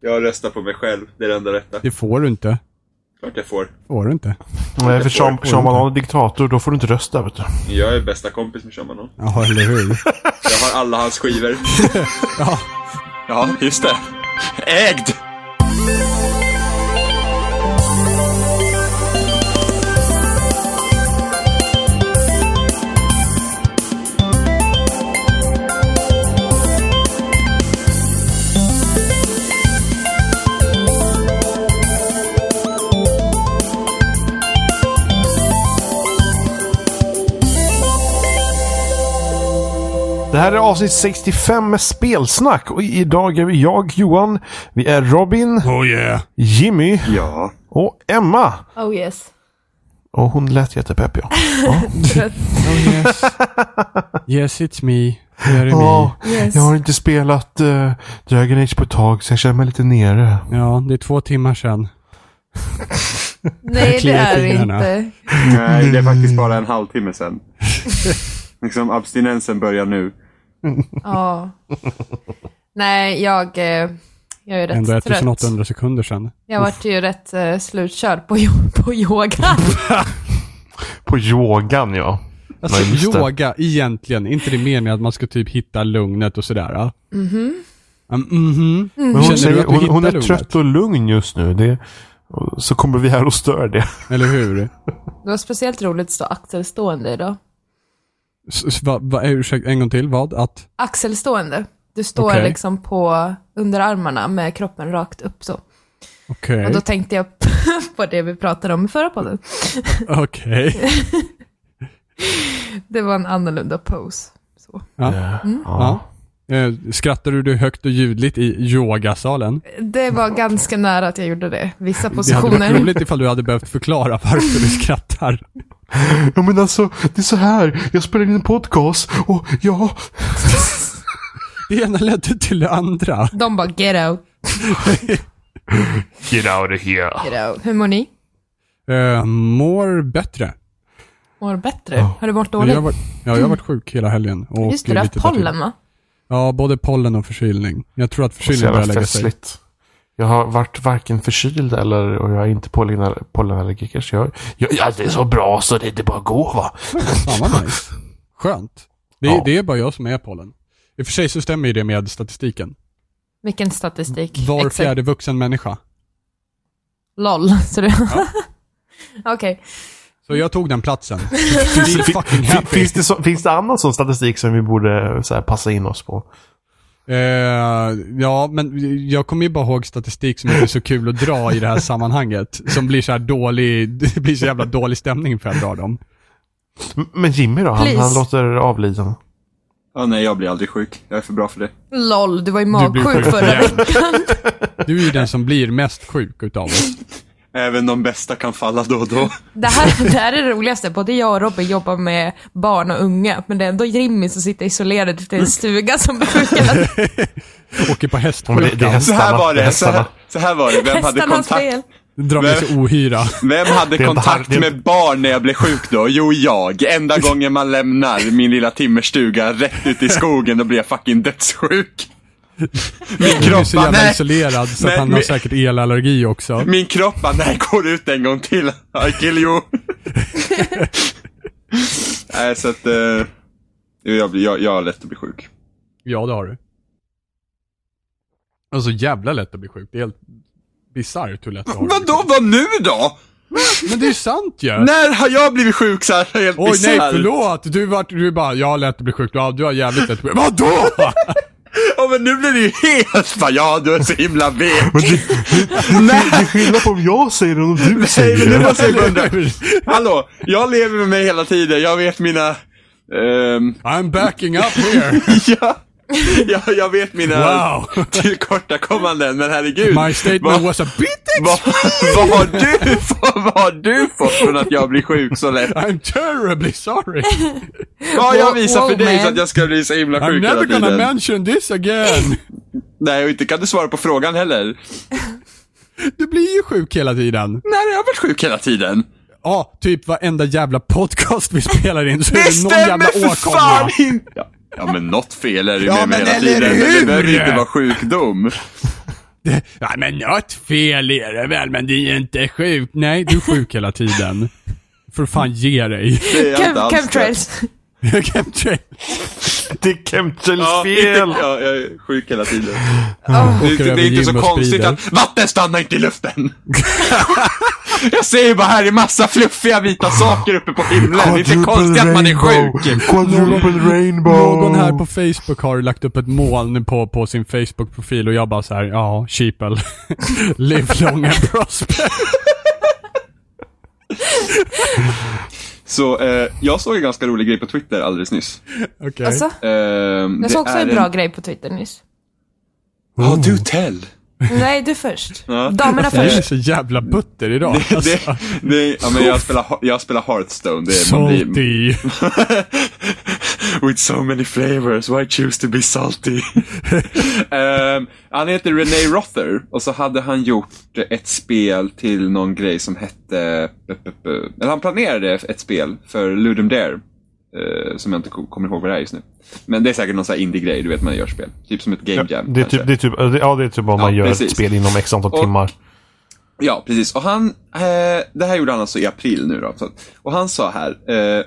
Jag röstar på mig själv. Det är det enda rätta. Det får du inte. Klart jag får. Får du inte. Nej, för Sean, Sean Banan är diktator, då får du inte rösta vet du. Jag är bästa kompis med Sean Banan. Ja, eller hur? Jag har alla hans skivor. Ja. Ja, just det. Ägd! Det här är avsnitt 65 med spelsnack och idag är vi jag, Johan, vi är Robin, Oh yeah. Jimmy Ja. och Emma. Oh yes. Och hon lät jättepepp ja. Oh yes. Yes, it's me. Ja, me. Yes. jag har inte spelat uh, Dragon Age på ett tag så jag känner mig lite nere. Ja, det är två timmar sedan. Nej, det är det inte. Nej, det är faktiskt bara en halvtimme sen. liksom abstinensen börjar nu. Ja. Nej, jag, eh, jag är rätt Ändå trött. 1800 sekunder sedan. Jag vart ju rätt eh, slutkörd på, på yoga. På yogan ja. Alltså Ja, just det. yoga, egentligen, inte det meningen att man ska typ hitta lugnet och sådär? Mhm. Mhm. Men hon, Känner säger, hon, hon är hittar trött och lugn just nu. Det, så kommer vi här och stör det. Eller hur? Det var speciellt roligt att stå axelstående idag. S- va, va, ursäkta, en gång till. Vad? Att? Axelstående. Du står Okej. liksom på underarmarna med kroppen rakt upp så. Okej. Och då tänkte jag på det vi pratade om i förra podden. Okej. Det var en annorlunda pose. Så. Ja. Ja. Ja. Eh, Skrattar du högt och ljudligt i yogasalen? Det var ganska nära att jag gjorde det. Vissa Det hade positioner. varit roligt ifall du hade behövt förklara varför du skrattar. ja men alltså, det är så här. Jag spelar in en podcast och ja. Det ena ledde till det andra. De bara get out, Get out of here. get out. Hur mår ni? Uh, mår bättre. Mår bättre? Ja. Har du varit Jag dålig? har varit, ja, jag har varit sjuk hela helgen. Och Just det, du har haft pollen va? Ja, både pollen och förkylning. Jag tror att jävla börjar lägga sig. Jag har varit varken förkyld eller och jag är inte pollen, pollenallergiker. Så jag, jag, ja, det är så bra så det, det bara går va. Fan vad nice. Skönt. Det, är- Ja. det är bara jag som är pollen. I och för sig så stämmer ju det med statistiken. Vilken statistik? Var Exakt. fjärde vuxen människa. LOL. Så du... Okej. Så jag tog den platsen. Finns det, så, finns det annan sån statistik som vi borde så här, passa in oss på? Eh, ja, men jag kommer ju bara ihåg statistik som inte är så kul att dra i det här sammanhanget. Som blir så här dålig, det blir så jävla dålig stämning för att jag drar dem. Men Jimmy då? Han, han låter avliden. Ja, nej, jag blir aldrig sjuk. Jag är för bra för det. LOL, du var ju magsjuk sjuk förra veckan. Du är ju den som blir mest sjuk utav oss. Även de bästa kan falla då och då. Det här, det här är det roligaste. Både jag och Robin jobbar med barn och unga. Men det är ändå Jimmy som sitter isolerad ute i en stuga som tiden. Åker på Ja, men det. Så här var det. Så här, hästarna. så här var det. Vem hade kontakt? fel. Drar med sig ohyra. Vem hade kontakt med barn när jag blev sjuk då? Jo, jag. Enda gången man lämnar min lilla timmerstuga rätt ut i skogen, då blir jag fucking dödssjuk. Min Du är kropp så jävla nej. isolerad så att Nej, han har säkert elallergi också. Min kropp bara, nej, går ut en gång till. I kill you. nej, så att, eh, jag, jag, jag har lätt att bli sjuk. Ja, det har du. Och så jävla lätt att bli sjuk. Det är helt bisarrt hur lätt det har Vadå, vad nu då? Men det är sant ju! När har jag blivit sjuk så här helt Oj nej, bisarrt? förlåt! Du, vart, du bara, jag har lätt att bli sjuk. Ja, du har jävligt lätt att bli Vadå? Ja, men nu blir det ju helt bara, ja, du är så himla vek. Men det, det, det, det är skillnad på om jag säger det och om du Nej, säger men nu det. måste jag bara undra. Hallå, jag lever med mig hela tiden. Jag vet mina... ehm, I'm backing up here! ja, ja, jag vet mina Wow! tillkortakommanden, men herregud. My statement vad, was a bit vad, vad, har du fått, vad har du fått från att jag blir sjuk så lätt? I'm terribly sorry! Vad har jag Wow, visat för dig så att jag ska bli så himla I'm sjuk hela never gonna tiden? mention this again! Nej, och inte kan du svara på frågan heller. Du blir ju sjuk hela tiden. Har jag varit sjuk hela tiden? Ja, typ varenda jävla podcast vi spelar in så är Det det någon jävla stämmer för åkomma. fan inte! Ja, men något fel är det ju Ja, med mig hela tiden, men det behöver inte vara sjukdom. Det, ja, men något fel är det väl, men det är ju inte sjukt. Nej, du är sjuk hela tiden. Får fan ge dig. Det det. Chemtrails. Chemtrail. Det är Chemtrails Ja, fel! ja, jag är sjuk hela tiden. Oh. Det, är Åker inte- det över är inte så konstigt att vatten stannar inte i luften. jag ser ju bara här är massa fluffiga vita saker uppe på himlen. Det är inte konstigt att man är sjuk. Quadruple rainbow! Någon här på Facebook har lagt upp ett moln på, på sin Facebook-profil och jag bara så här, ja, sheeple. Live long and prosper. Så eh, jag såg en ganska rolig grej på Twitter alldeles nyss. Okej. Alltså, Ehm, jag såg också en bra en- grej på Twitter nyss. Ja, du tell. Nej, du först. Ja. Damerna Jag är först. så jävla butter idag. Det, Alltså, det, ja, men jag spelar, jag spelar Hearthstone. Det är, man blir, salty. With so many flavors, why choose to be salty? Ehm, han heter René Rother och så hade han gjort ett spel till någon grej som hette... Eller han planerade ett spel för Ludum Dare. Eh, som jag inte ko- kommer ihåg vad det är just nu. Men det är säkert någon sån här indie-grej, du vet man gör spel. Typ som ett game jam. Det är typ, det är typ, ja, det är typ om man Ja, gör precis. ett spel inom x antal Och- timmar. Ja, precis. Och han, eh, det här gjorde han alltså i april nu då. Och han sa här, eh,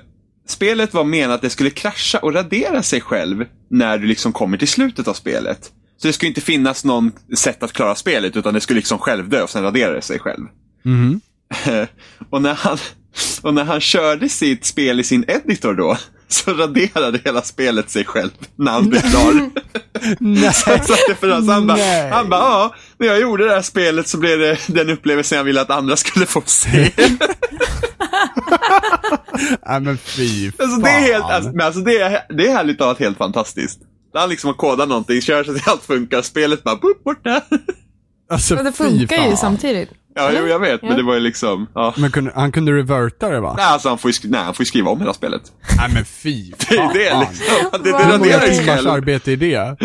spelet var menat att det skulle krascha och radera sig själv när du liksom kommer till slutet av spelet. Så det skulle inte finnas någon sätt att klara spelet utan det skulle liksom självdö och sen radera det sig själv. Mhm. och, när han, och när han körde sitt spel i sin editor då, så raderade hela spelet sig själv när han blev klar. Nej. Så han satte för oss. Han bara, han bara, ja, när jag gjorde det här spelet så blev det den upplevelsen jag ville att andra skulle få se. Nej men fy alltså fan. det är helt, alltså, men alltså det är, det är härligt talat helt fantastiskt. När han liksom har kodat någonting, kör så att allt funkar, spelet bara, boop, borta. alltså, Men det funkar ju samtidigt. Ja, jo, jag vet, men Ja. det var ju liksom, ja. Men kunde, han kunde reverta det va? Nej, alltså han får ju, nej, han får ju skriva om hela spelet. Nej men fy Det är fan. det liksom. Det, det Hur många timmars arbete är det?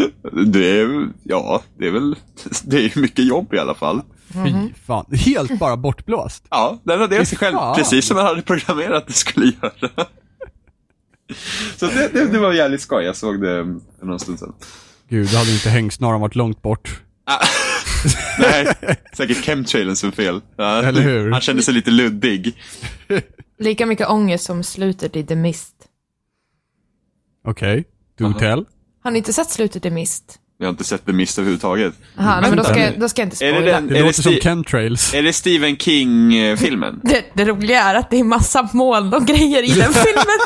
Det är, ja, det är väl, det är ju mycket jobb i alla fall. Fy fan. Helt bara bortblåst. Ja, den raderar sig själv fan. precis som jag hade programmerat att det skulle göra. Så det, det, det var jävligt skoj, jag såg det för någon stund sedan. Gud, då hade inte hängsnaran varit långt bort. Nej, säkert chemtrailen som fel. Ja, Eller hur? Han kände sig lite luddig. Lika mycket ångest som slutet i The Mist. Okej, do Aha. tell. Har ni inte sett slutet i Mist? Jag har inte sett The Mist överhuvudtaget. Aha, nej, men då ska, jag, då ska jag inte Är det spoila. den- Det Är det låter som chemtrails. Är det Stephen King-filmen? Det, det roliga är att det är massa moln och grejer i den filmen.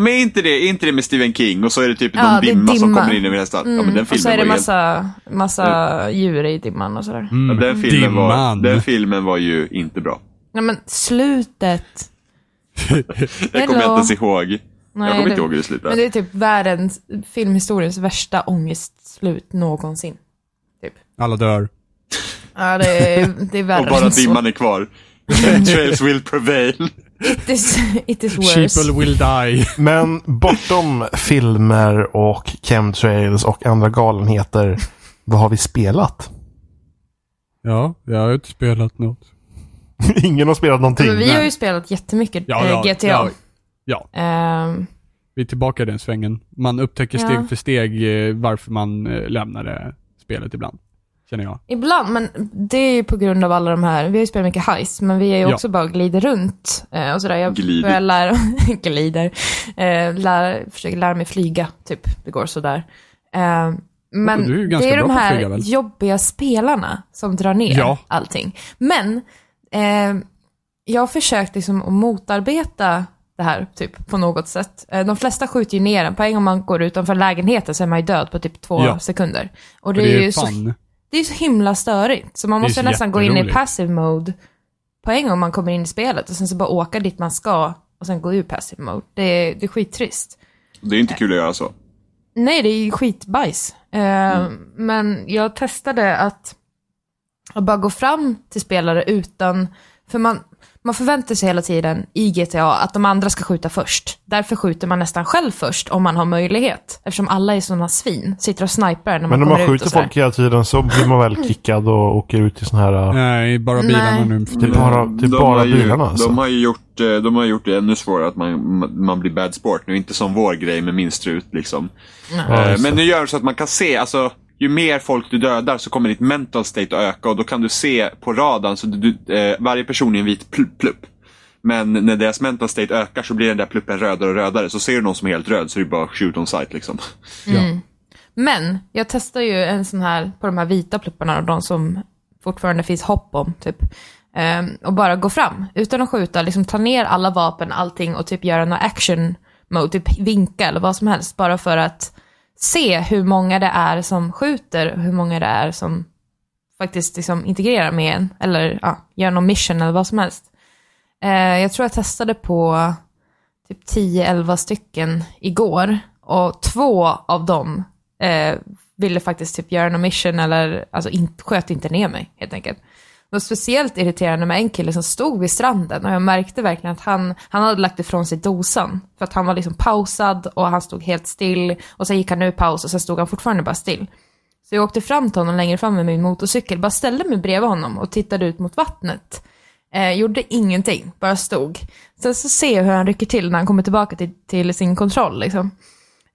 Men är inte, det, är inte det med Stephen King och så är det typ Ja, någon det är dimma, som dimma. kommer in över hela staden? Ja, men den och så filmen är det var massa, massa djur i dimman och sådär. Mm. ja, den, filmen var, Dimman. den filmen var ju inte bra. Nej men slutet. Det kommer jag inte ens ihåg. Nej, jag kommer det- inte ihåg hur det slutade. Men det är typ världens, filmhistoriens värsta ångestslut någonsin. Typ. Alla dör. Ja, det är, det är värre Och bara dimman är kvar. Chemtrails will prevail. It is, it is worse. Sheeple will die. Men bortom filmer och chemtrails och andra galenheter, vad har vi spelat? Ja, jag har inte spelat något. Ingen har spelat någonting. Men vi har ju spelat jättemycket Ja, eh, ja, GTA. ja. Ja, Ehm, vi är tillbaka i den svängen. Man upptäcker steg Ja. för steg eh, varför man eh, lämnade spelet ibland. Känner jag. ibland, men det är ju på grund av alla de här, vi har ju spelat mycket heist, men vi är ju Ja. också bara glider runt eh, och sådär. Jag Glider. börjar lära, glider, eh, lära, försöker lära mig flyga, typ. Det går sådär. Eh, men du är ju det är de här flyga, jobbiga spelarna som drar ner Ja. allting. Men eh, jag har försökt liksom att motarbeta det här, typ, på något sätt. Eh, De flesta skjuter ju ner en. På en gång man går utanför lägenheten så är man ju död på typ två Ja. sekunder. Och Och det, är ju så, fan. Det är så himla störigt. Så man måste så nästan gå in i passive mode på en gång man kommer in i spelet och sen så bara åka dit man ska och sen gå ur passive mode. Det är, det är skittrist. Det är inte kul att göra så. Nej, det är ju skitbajs. Eh, Men jag testade att, att bara gå fram till spelare utan, för man, man förväntar sig hela tiden i GTA att de andra ska skjuta först. Därför skjuter man nästan själv först om man har möjlighet. Eftersom alla är sådana svin, sitter och sniprar när man Men om kommer man ut skjuter folk hela tiden så blir man väl kickad och åker ut till sådana här... Nej, bara bilarna Nej. nu för Det är tiden. bara, det är De bara har ju, bilarna alltså. De har ju gjort, eh, de har gjort det ännu svårare att man, man blir bad sport nu. Inte som vår grej med min strut liksom. Ja, Eh, just Men det. nu gör det så att man kan se, alltså ju mer folk du dödar så kommer ditt mental state att öka och då kan du se på radarn så du, eh, varje person är en vit pl- plupp. Men när deras mental state ökar så blir den där pluppen rödare och rödare. Så ser du någon som är helt röd så är det bara shoot on sight liksom. Men jag testar ju en sån här på de här vita plupparna och de som fortfarande finns hopp om, typ. Ehm, och bara gå fram utan att skjuta, liksom ta ner alla vapen, allting och typ göra någon action mode, typ vinka eller vad som helst, bara för att se hur många det är som skjuter och hur många det är som faktiskt liksom integrerar med en, eller ja, gör någon mission eller vad som helst. Eh, jag tror jag testade på typ 10-11 stycken igår och två av dem eh, ville faktiskt typ göra någon mission eller alltså in, sköt inte ner mig helt enkelt. Var speciellt irriterande med en kille som stod vid stranden och jag märkte verkligen att han, han hade lagt ifrån sig dosan. För att han var liksom pausad och han stod helt still och sen gick han ur paus och sen stod han fortfarande bara still. Så jag åkte fram till honom längre fram med min motorcykel, bara ställde mig bredvid honom och tittade ut mot vattnet. Eh, gjorde ingenting, bara stod. Sen så ser jag hur han rycker till när han kommer tillbaka till, till sin kontroll liksom.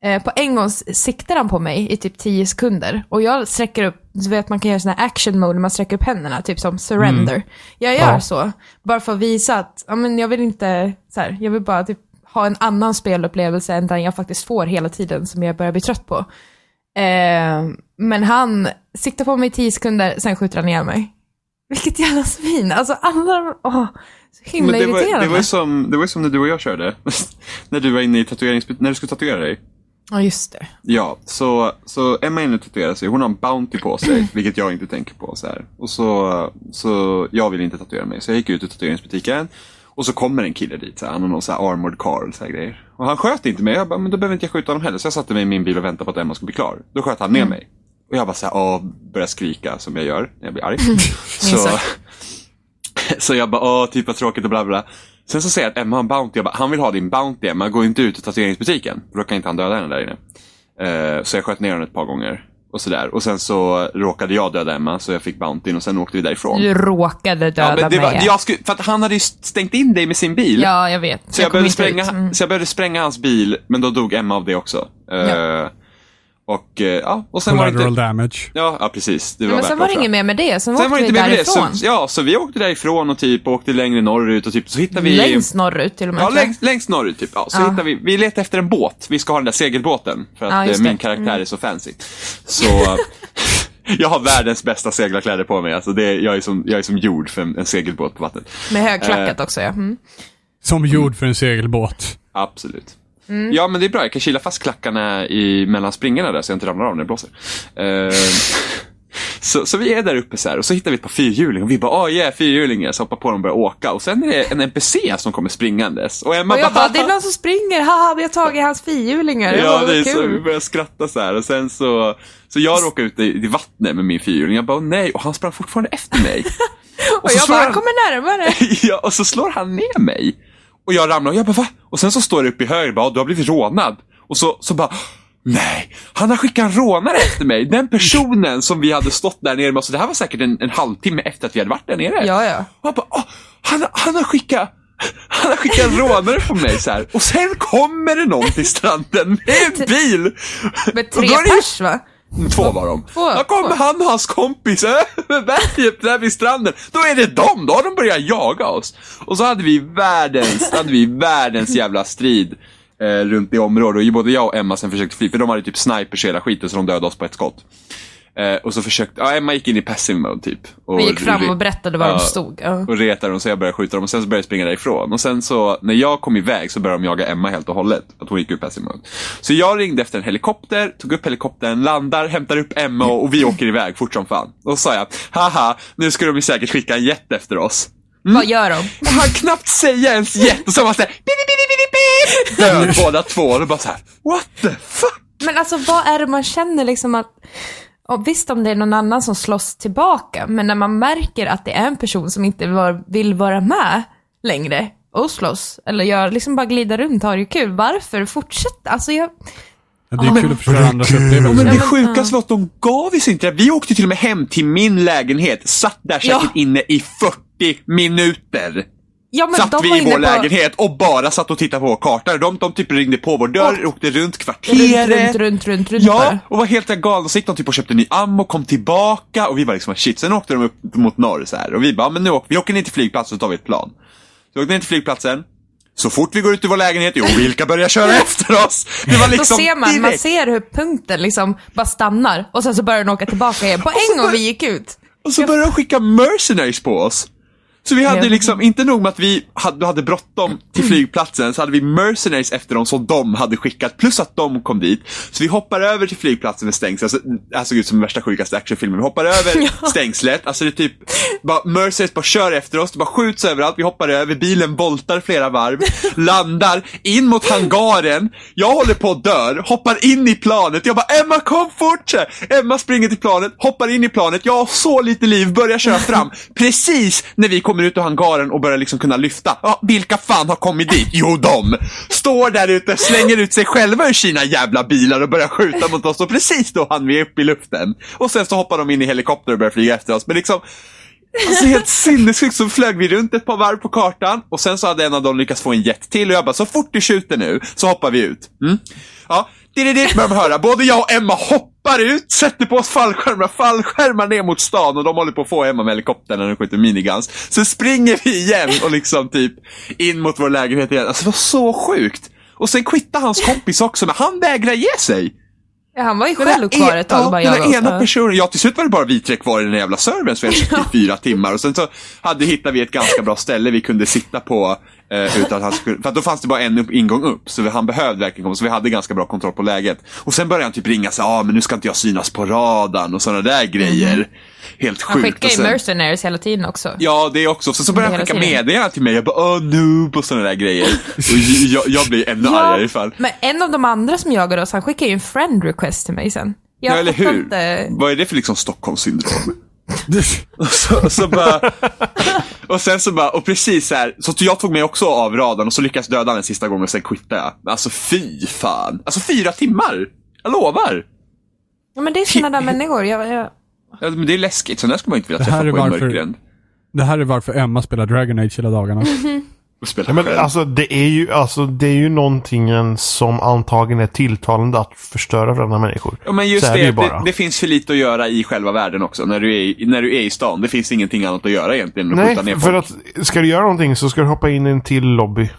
Eh, på en gång siktar han på mig i typ 10 sekunder och jag sträcker upp, du vet man kan göra sån här action mode när man sträcker upp händerna, typ som surrender. Jag gör Ja. så, bara för att visa att, ja men jag vill inte, så här, jag vill bara typ ha en annan spelupplevelse än den jag faktiskt får hela tiden som jag börjar bli trött på. Eh, men han siktar på mig i 10 sekunder, sen skjuter han ner mig. Vilket jävla svin, alltså alla, åh, så himla Men det var, irriterande. det, var som, det var som när du och jag körde. när du var inne i tatuerings... När du skulle tatuera dig. Ja, just det. Ja, så, så Emma är inne och tatuerar sig. Hon har en Bounty på sig, vilket jag inte tänker på. Så här. Och så, så jag vill inte tatuera mig, så jag gick ut ur tatueringsbutiken. Och så kommer en kille dit, så här, han har någon så här armored car och så här grejer. Och han sköt inte mig, jag bara, men då behöver inte jag skjuta honom heller. Så jag satte mig i min bil och väntade på att Emma skulle bli klar. Då sköt han ner mig. Och jag bara så här, åh, började skrika som jag gör när jag blir arg. så, så jag bara, åh, typ vad tråkigt och bla bla. Sen så säger jag att Emma har en Bounty. Jag bara, han vill ha din Bounty Emma, gå inte ut ur tatueringsbutiken. Då kan inte han döda henne där inne. Eh, så jag sköt ner honom ett par gånger. Och sådär. Och sen så råkade jag döda Emma, så jag fick Bountyn och sen åkte vi därifrån. Du råkade döda Ja, men det var, mig. jag skulle, för att han hade ju stängt in dig med sin bil. Ja, jag vet. Så jag, kom behövde spränga. Mm. så jag behövde spränga hans bil, men då dog Emma av det också. Eh, Ja. Och, eh, ja, och sen var det Collateral inte... damage. Ja, ja, precis. Det var Men sen var det inget mer med det, sen, Sen åkte var det vi det. Så, därifrån. ja, så vi åkte därifrån och typ åkte längre norrut och typ så hittade vi... Längst norrut till och med. Ja, längst, längst norrut typ. Ja, så Ja. hittade vi, vi letade efter en båt. Vi ska ha den där segelbåten. För att Ja, eh, min det. Mm. karaktär är så fancy. Så jag har världens bästa seglarkläder på mig. Alltså det, är- jag, är som, jag är som gjord för en, en segelbåt på vattnet. Med högklackat Eh. också ja. Mm. Som gjord för en segelbåt. Absolut. Mm. Ja, men det är bra. Jag kan kila fast klackarna i, mellan springorna där så jag inte ramlar av när det blåser. Eh, så, så vi är där uppe så här och så hittar vi ett par fyrhjulingar och vi bara oh yeah, fyrhjulingar. Så hoppar på dem och börjar åka. Och sen är det en NPC som kommer springandes. Och Emma Och jag bara, det är någon som springer, haha, vi har tagit hans fyrhjulingar. Ja, det är så, vi börjar skratta så här och sen så, så jag råkade ut i, i vattnet med min fyrhjuling. Jag bara, "Åh, nej, och han sprang fortfarande efter mig. Och så jag bara, han- kommer närmare. ja, och så slår han ner mig. Och jag ramlar och jag bara, va? Och sen så står det uppe i höger, bara, du har blivit rånad. Och så, så bara, nej, han har skickat en rånare efter mig. Den personen som vi hade stått där nere med, så det här var säkert en, en halvtimme efter att vi hade varit där nere. Ja, ja. Och jag bara, "Åh, han, han har skickat han har skickat en rånare på mig så här. Och sen kommer det någon till stranden med en bil. Med Och tre då är det ju- pers va? Två var de. Två, Då kommer två. han och hans kompis över berget där vid stranden. Då är det dem, då har de börjat jaga oss. Och så hade vi världens, hade vi världens jävla strid eh, runt det området. Och både jag och Emma sen försökte fly, för de hade typ snipers hela skiten så de dödade oss på ett skott. Eh, och så försökte, ja Emma gick in i passive mode typ. Och Vi gick fram och berättade var Ja. de stod. Ja. och retade dem så jag började skjuta dem och sen så började jag springa därifrån. Och sen så, när jag kom iväg så började de jaga Emma helt och hållet. Att hon gick ur passive mode. Så jag ringde efter en helikopter, tog upp helikoptern, landar, hämtar upp Emma och, och vi åker iväg fort som fan. Och så sa jag, haha, nu ska de ju säkert skicka en jet efter oss. Vad gör de? Jag hann knappt säga ens jet och så var man såhär, död båda två. Och bara såhär, what the fuck? Men alltså vad är det man känner liksom att och visst om det är någon annan som slåss tillbaka, men när man märker att det är en person som inte var, vill vara med längre och slåss, eller gör, liksom bara glida runt och ha det kul. Varför fortsätta? Alltså jag, Ja, det är kul att förstöra andras upplevelser. Men det sjukaste var att de gav oss inte det. Vi åkte till och med hem till min lägenhet, satt där säkert Ja. inne i 40 minuter. Ja, men satt vi var i vår på- lägenhet och bara satt och tittade på karta. De, de typ ringde på vår dörr, Och- åkte runt kvarteret. runt, runt, runt, runt Ja, och var helt galna. Så gick de typ och köpte ny ammo, kom tillbaka och vi var liksom shit. Sen åkte de upp mot norr så här och vi bara, men nu åker vi åker ner till flygplatsen så tar vi ett plan. Så vi åkte ner till flygplatsen. Så fort vi går ut ur vår lägenhet, jo vilka börjar köra efter oss? Det var liksom Då ser man, man direkt. ser hur punkten liksom bara stannar och sen så börjar den åka tillbaka igen på en gång vi gick ut. Och så började de skicka mercenaries på oss. Så vi hade liksom, inte nog med att vi hade, hade bråttom till flygplatsen, så hade vi mercenaries efter dem som de hade skickat, plus att de kom dit. Så vi hoppar över till flygplatsen med stängsel, alltså, det här såg ut som värsta sjukaste actionfilmen. Vi hoppar över stängslet, alltså det är typ, bara, mercenaries bara kör efter oss, det bara skjuts överallt, vi hoppar över, bilen voltar flera varv, landar, in mot hangaren, jag håller på att dör, hoppar in i planet, jag bara Emma kom fort! Emma springer till planet, hoppar in i planet, jag har så lite liv, börjar köra fram. Precis när vi kommer kommer ut ur hangaren och börjar liksom kunna lyfta. Ja, vilka fan har kommit dit? Jo, de! Står där ute, slänger ut sig själva ur sina jävla bilar och börjar skjuta mot oss och precis då hann vi upp i luften. Och sen så hoppar de in i helikopter och börjar flyga efter oss. Men liksom, Alltså helt sinnessjukt så flög vi runt ett par varv på kartan och sen så hade en av dem lyckats få en jet till och jag bara så fort du skjuter nu så hoppar vi ut. Mm. Ja, det börjar man höra. Både jag och Emma hoppar ut, sätter på oss fallskärmar, fallskärmar ner mot stan och de håller på att få Emma med helikoptern när de skjuter miniguns. Så springer vi igen och liksom typ in mot vår lägenhet igen. Alltså det var så sjukt. Och sen quittade hans kompis också, men han vägrar ge sig. Ja, han var ju själv kvar ett tag ja, Den ena personen, ja till slut var det bara vi tre kvar i den jävla servern så vi hade i fyra timmar och sen så hade, hittade vi ett ganska bra ställe vi kunde sitta på eh, utan att han skulle, för då fanns det bara en upp, ingång upp så vi, han behövde verkligen komma så vi hade ganska bra kontroll på läget. Och sen började han typ ringa så ah men nu ska inte jag synas på radarn och sådana där grejer. Helt Han sjukt. skickar Och ju sen- mercenaries hela tiden också. Ja, det också. Så, så började han skicka meddelanden till mig. Jag bara, åh noob och sådana där grejer. Och jag, jag blir ännu argare ifall. men en av de andra som jagade oss, han skickade ju en friend request till mig sen. Jag Ja, eller hur? Inte... Vad är det för liksom Stockholmssyndrom? Och, så, och så bara, och sen så bara, och precis så här, så jag tog mig också av radarn och så lyckades döda den sista gången och sen quittade jag. Alltså fy fan. Alltså fyra timmar! Jag lovar! Ja, men det är sådana där människor. Jag, jag... Ja, men det är läskigt, så där ska man inte vilja Det här träffa är på i en varför- mörkgränd. Det här är varför Emma spelar Dragon Age hela dagarna. Och spela Ja, men själv. alltså det är ju, alltså, det är ju någonting som antagligen är tilltalande att förstöra för andra människor. Ja, men just det, det ju det, bara. det, finns för lite att göra i själva världen också. När du är, i- när du är i stan. Det finns ingenting annat att göra egentligen än att Nej, skjuta ner för folk. att ska du göra någonting så ska du hoppa in i en till lobby.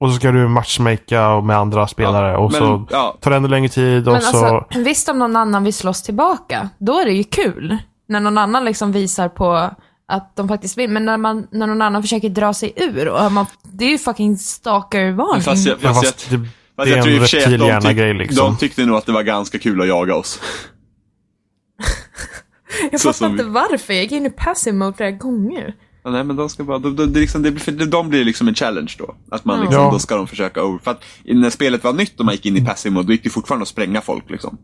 Och så ska du matchmaka med andra spelare och men, så ja. tar det ännu längre tid och Men så... alltså, visst om någon annan vill slåss tillbaka, då är det ju kul. När någon annan liksom visar på att de faktiskt vill. Men när, man, när någon annan försöker dra sig ur, och man, det är ju fucking stalker-varning. Fast jag, Ja, fast fast jag, det, fast det är jag tror i en och för sig att de, tyck, liksom. de tyckte nog att det var ganska kul att jaga oss. jag så fattar inte vi- varför, jag gick in i passive mode flera gånger. Ja, nej, men de ska bara, de, de, det är liksom, för de blir liksom en challenge då. Att man liksom, Ja. då ska de försöka over, för att när spelet var nytt och man gick in i passive mode, då gick det fortfarande att spränga folk liksom.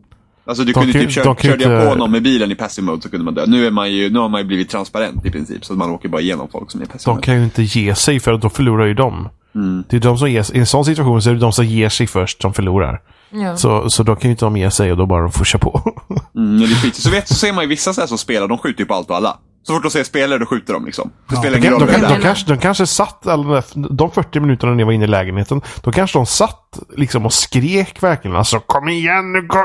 Alltså du De kunde kan- typ, kör, de körde jag på någon med bilen i passive mode så kunde man dö. Nu, är man ju, nu har man ju blivit transparent i princip, så att man åker bara igenom folk som är passive De mode. kan ju inte ge sig för då förlorar ju de. Mm. Det är de som ger sig. I en sån situation så är det de som ger sig först som förlorar. Ja. Så, så då kan ju inte de ge sig och då bara de köra på. Mm, det är skit. Så, vet, så ser man ju vissa så här som spelar, de skjuter ju på allt och alla. Så fort de ser spelare, då skjuter de liksom. Det spelar De, ingen roll de, de, är. kanske, de kanske satt, alla de, de 40 minuterna ni var inne i lägenheten, då kanske de satt liksom och skrek verkligen. Alltså kom igen nu, gå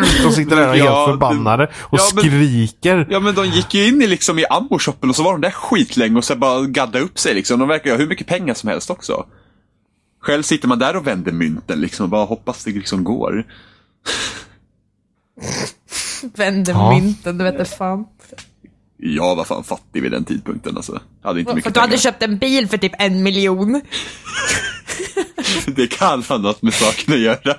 ut! Och sitter där Ja, helt förbannade och ja, men- skriker. Ja men de gick ju in i liksom i ammo-shoppen och så var de där skitlänge och så bara gadda upp sig liksom. De verkar ju ha hur mycket pengar som helst också. Själv sitter man där och vänder mynten liksom och bara hoppas det liksom går. Vänder Ja. mynten, du vet det fan. Jag var fan fattig vid den tidpunkten alltså. Hade inte För mycket att du hade köpt en bil för typ en miljon. Det kan ha något med saken att göra.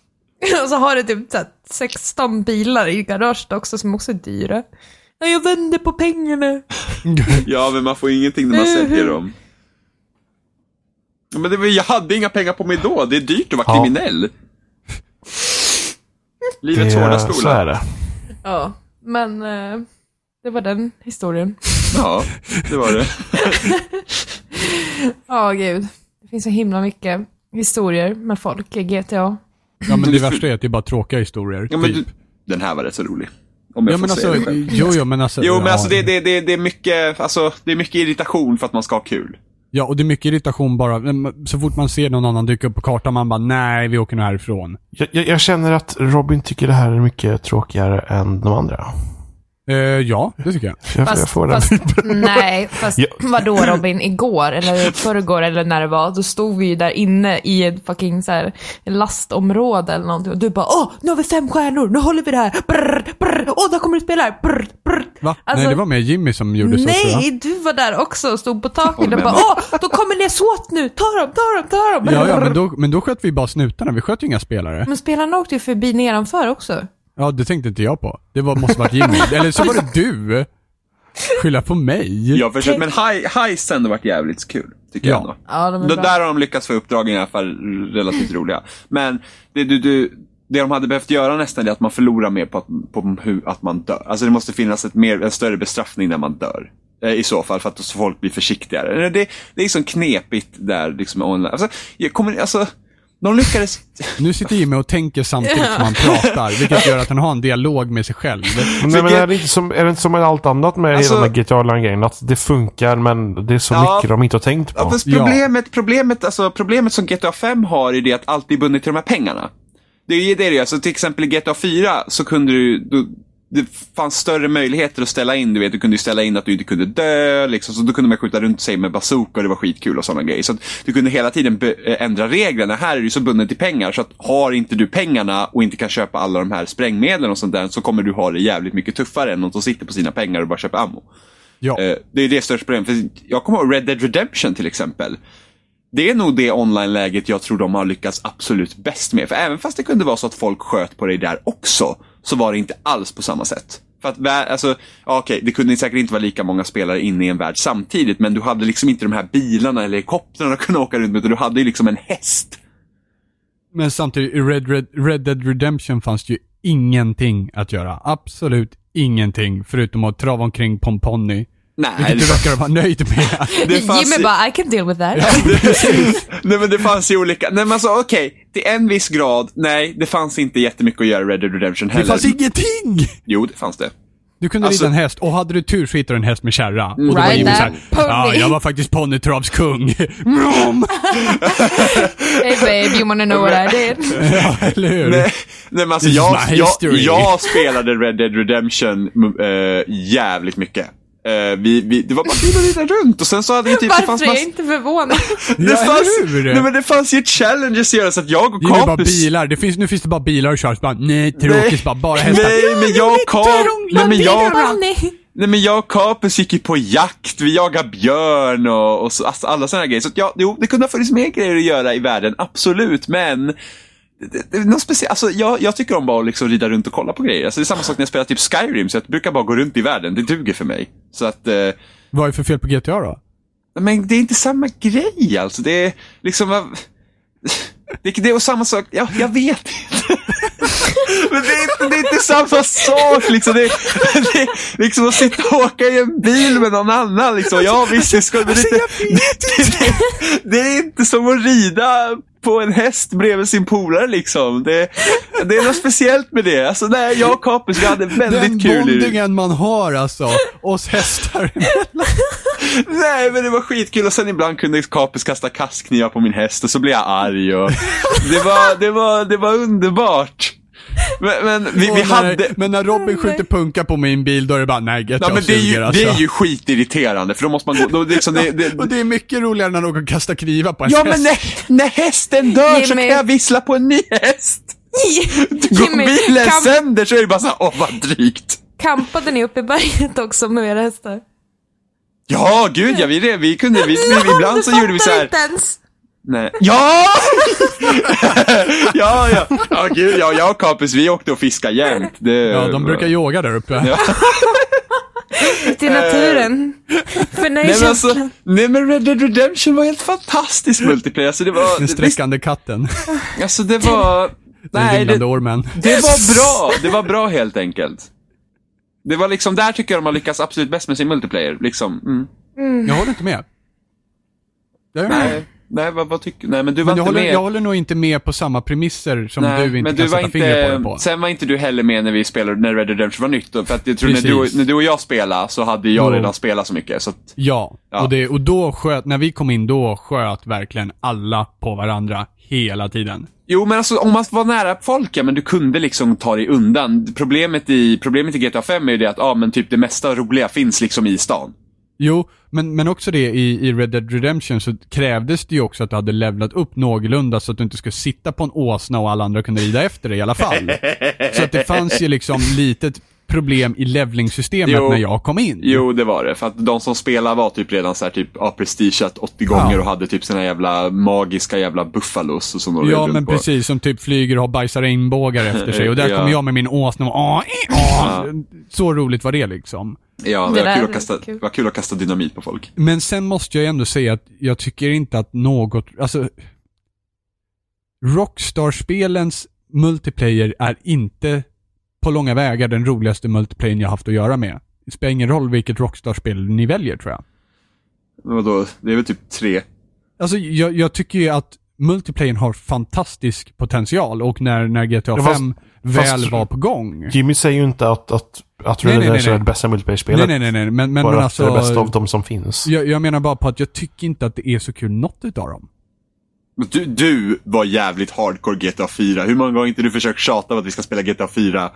Och så har du typ så här 16 bilar i garaget också som också är dyra. Ja, jag vänder på pengarna. Ja men man får ingenting när man säljer dem. Men det var, jag hade inga pengar på mig då. Det är dyrt att vara Ja. kriminell. Livets hårda Så är skola. det. Ja, men eh, det var den historien. Ja, det var det. Ja, gud. Det finns så himla mycket historier med folk i GTA. Ja, men det värsta är att det är bara tråkiga historier. Ja, men typ. du, den här var rätt så rolig. Om jag Ja får men säga alltså, det själv. jo jo men alltså. Jo, men ja, alltså det, det, det, det, är mycket, alltså det är mycket irritation för att man ska ha kul. Ja, och det är mycket irritation bara. Så fort man ser någon annan dyka upp på kartan, man bara nej, vi åker nu härifrån. Jag, jag, jag känner att Robin tycker det här är mycket tråkigare än de andra. Eh, ja, det tycker jag. Jag, jag Fast, får den. fast nej, fast Ja. vadå Robin, igår eller förrgår eller när det var, då stod vi ju där inne i ett fucking så här lastområde eller någonting och du bara åh, nu har vi fem stjärnor, nu håller vi det här, brr, brr, åh, där kommer det spelare, brr, brr. Va? Alltså- nej, det var med Jimmy som gjorde så. Nej, du var där också och stod på taket och bara åh, då kommer det SWAT nu, ta dem, ta dem, ta dem. Ja, ja, men då, men då sköt vi bara snutarna. Vi sköt ju inga spelare. Men spelarna åkte ju förbi nedanför också. Ja, det tänkte inte jag på. Det var, måste varit Jimmy. Eller så var det du. Skylla på mig. Jag försöker, men Heist har ändå varit jävligt kul, tycker jag Ja. ändå. Ja, de är Då, bra. där har de lyckats få uppdragen i alla fall relativt roliga. Men det, du, du, det de hade behövt göra nästan är att man förlorar mer på att, på hur, att man dör. Alltså det måste finnas ett mer, en större bestraffning när man dör. Eh, I så fall, för att så folk blir försiktigare. Det, det är liksom knepigt där liksom online. Alltså, jag kommer, alltså, de lyckades... Nu sitter Jimmy och tänker samtidigt som han pratar, vilket gör att han har en dialog med sig själv. Nej, men är det, inte som, är det inte som med allt annat med Alltså- hela den här GTA Online-grejen? Att det funkar, men det är så Ja. mycket de inte har tänkt på. Ja, fast problemet, problemet, alltså, problemet som GTA 5 har är det att allt är bundet till de här pengarna. Det är ju det det är. Alltså, till exempel i GTA 4 så kunde du, du det fanns större möjligheter att ställa in. Du vet, du kunde ställa in att du inte kunde dö. Liksom, så då kunde man skjuta runt sig med bazooka och det var skitkul och sådana grejer. Så du kunde hela tiden eh, ändra reglerna. Här är ju så bundet till pengar. Så att har inte du pengarna och inte kan köpa alla de här sprängmedlen och sånt där så kommer du ha det jävligt mycket tuffare än någon som sitter på sina pengar och bara köper ammo. Ja. Eh, det är det största problemet. För jag kommer ihåg Red Dead Redemption till exempel. Det är nog det online-läget jag tror de har lyckats absolut bäst med. För även fast det kunde vara så att folk sköt på dig där också, så var det inte alls på samma sätt. För att, alltså, ja, okej, det kunde säkert inte vara lika många spelare inne i en värld samtidigt, men du hade liksom inte de här bilarna eller helikoptrarna att kunna åka runt med, utan du hade ju liksom en häst. Men samtidigt, i Red, Red, Red Dead Redemption fanns det ju ingenting att göra. Absolut ingenting, förutom att trava omkring på en ponny. Nej, Vilket du verkar vara nöjd med. det fanns Jimmy bara, I can deal with that. nej men det fanns ju olika, nej men alltså okej, till en viss grad, nej det fanns inte jättemycket att göra i Red Dead Redemption heller. Det fanns ingenting! Jo, det fanns det. Du kunde Alltså- rida en häst, och hade du tur så hittade du en häst med kärra. Och då var Jimmy såhär, pony." ja, jag var faktiskt ponnytravskung. Hey babe, you wanna know what I did? ja, eller hur? Nej, nej men alltså jag, jag, jag spelade Red Dead Redemption äh, jävligt mycket. Eh, vi, vi, det var bara kul att rida runt och sen så hade vi typ, det fanns Varför är jag inte förvånad? det fanns, nej men det fanns ju challenges att göra så att jag och Jimmy bara Capus bilar, det finns, nu finns det bara bilar att köra, bara nej, tråkigt, bara, bara hästar. Nej, men jag och Cap, nej men jag, Nej. men jag och Capus gick ju på jakt, vi jagade björn och, och så, alltså, alla sådana grejer. Så att ja, jo, det kunde ha funnits mer grejer att göra i världen, absolut, men det, det, något speciellt, alltså, jag, jag tycker om bara att liksom rida runt och kolla på grejer. Alltså, det är samma sak när jag spelar typ Skyrim, så jag brukar bara gå runt i världen. Det duger för mig. Så att, eh, Vad är det för fel på GTA då? men det är inte samma grej alltså. Det är liksom... Det, det är samma sak, ja, jag vet inte. Men det är inte, det är inte samma sak liksom. Det är, det är liksom att sitta och åka i en bil med någon annan liksom. Ja visst, det ska, men det, det, det, det är inte som att rida på en häst bredvid sin polare liksom. Det, det är något speciellt med det. Alltså nej, jag och Capus, vi hade väldigt Den kul i det. bondingen man har alltså, oss hästar. Nej, men det var skitkul och sen ibland kunde Capus kasta kastknivar på min häst och så blev jag arg och det var, det var, det var underbart. Men, men vi, vi när, hade... Men när Robin skjuter punka på min bil, då är det bara nej, GTA Ja, men det är, ju, alltså. det är ju skitirriterande för då måste man gå, då, liksom, det, det, Och det är mycket roligare när någon kastar knivar på en Ja häst. men när, när hästen dör så kan jag vissla på en ny häst. Går Jimmy, bilen kam- sönder så är det bara så här, åh vad drygt. Kampade ni uppe i berget också med era hästar? Ja, gud ja, vi, vi kunde, vi, vi, ibland så gjorde vi så här. Inte ens. Nej. Ja! ja, ja. Ja, gud, ja, jag och Capus, vi åkte och fiskade jämt. Det, Ja, de brukar yoga där uppe. Ja. I naturen. För Nej men, alltså, nej men Red Dead Redemption var helt fantastisk multiplayer. Alltså det var, Den sträckande katten. det, alltså det var, Den nej det, ormen. det var bra. Det var bra helt enkelt. Det var liksom, där tycker jag de har lyckats absolut bäst med sin multiplayer. Liksom, mm. Jag håller inte med. Det är Nej. Nej, vad, vad tycker Nej, men du var Men jag inte håller, med. jag håller nog inte med på samma premisser som Nej, du inte men kan du var sätta fingret på det inte, på. sen var inte du heller med när vi spelade, när Red Dead Redemption var nytt. då, För att jag tror när du, när du och jag spelade så hade jag Jo. redan spelat så mycket. Så att, Ja, Ja. Och, det, och då sköt, när vi kom in då sköt verkligen alla på varandra hela tiden. Jo, men alltså om man var nära folk, ja, men du kunde liksom ta dig undan. Problemet i, problemet i GTA 5 är ju det att, ja men typ det mesta roliga finns liksom i stan. Jo, men, men också det i, i Red Dead Redemption så krävdes det ju också att du hade levlat upp någorlunda så att du inte skulle sitta på en åsna och alla andra kunde rida efter dig i alla fall. så att det fanns ju liksom litet problem i levlingsystemet Jo. när jag kom in. Jo, det var det. För att de som spelar var typ redan så här typ, ja, prestigeat 80 gånger Ja. och hade typ sina jävla magiska jävla buffalos och som Ja men på. precis, som typ flyger och har bajsar regnbågar efter sig. Och där Ja. kommer jag med min åsna och ah, eh, ah. Så roligt var det liksom. Ja, det Det var kul, att kasta, är kul. var kul att kasta dynamit på folk. Men sen måste jag ändå säga att jag tycker inte att något, alltså Rockstar-spelens multiplayer är inte på långa vägar den roligaste multiplayern jag haft att göra med. Det spelar ingen roll vilket Rockstar-spel ni väljer tror jag. Men Vadå, det är väl typ tre. Alltså jag, jag tycker ju att multiplayern har fantastisk potential och när, när GTA Ja, fast- 5 fast- väl var på gång. Jimmy säger ju inte att, att, att Nej, nej, nej, Redemption är nej. det bästa multiplayer-spelet. Nej, nej, nej, nej. Men, men, Bara men att alltså... det är det bästa av de som finns. jag, jag menar bara på att jag tycker inte att det är så kul något utav dem. Du, du var jävligt hardcore GTA 4. Hur många gånger har inte du försökt tjata om att vi ska spela GTA 4?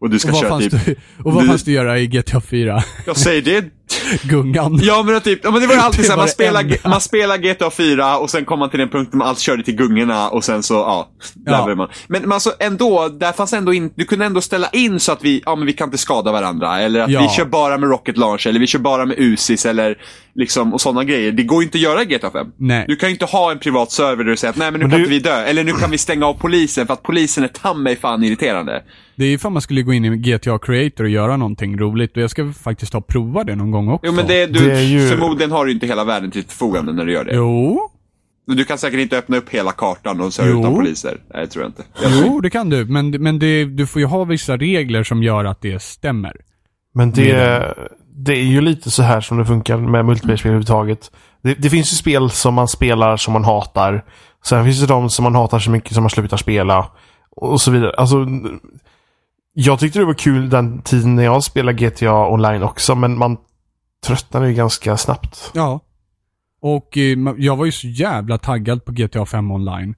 Och du ska Och köra typ... det, och vad du- fanns att göra i GTA 4? Jag säger det. Gungan. Ja men typ, ja, men det var ju alltid Det så här, var man spelar, man spelar GTA 4 och sen kom man till den punkten man allt körde till gungorna och sen så, ja. Där Ja. man. Men, men alltså ändå, där fanns ändå in, du kunde ändå ställa in så att vi, ja men vi kan inte skada varandra. Eller att Ja. vi kör bara med Rocket Launch eller vi kör bara med Usis eller liksom, och sådana grejer. Det går ju inte att göra i GTA 5. Nej. Du kan ju inte ha en privat server där du säger att nej men nu Men kan du- inte vi dö. Eller nu kan vi stänga av polisen för att polisen är ta mig fan irriterande. Det är ifall man skulle gå in i GTA Creator och göra någonting roligt och jag ska faktiskt ta och prova det någon gång också. Jo men det, du, Det är ju- förmodligen har du inte hela världen till ditt förfogande när du gör det. Jo, Du kan säkert inte öppna upp hela kartan och Jo. utan poliser. Nej, det tror jag inte. Jag jo det kan du. Men, men det, du får ju ha vissa regler som gör att det stämmer. Men det, det är ju lite så här som det funkar med multiplayer-spel överhuvudtaget. Det, det finns ju spel som man spelar som man hatar. Sen finns det de som man hatar så mycket som man slutar spela. Och så vidare. Alltså, jag tyckte det var kul den tiden när jag spelade GTA online också, men man tröttnar ju ganska snabbt. Ja. Och eh, jag var ju så jävla taggad på GTA 5 online.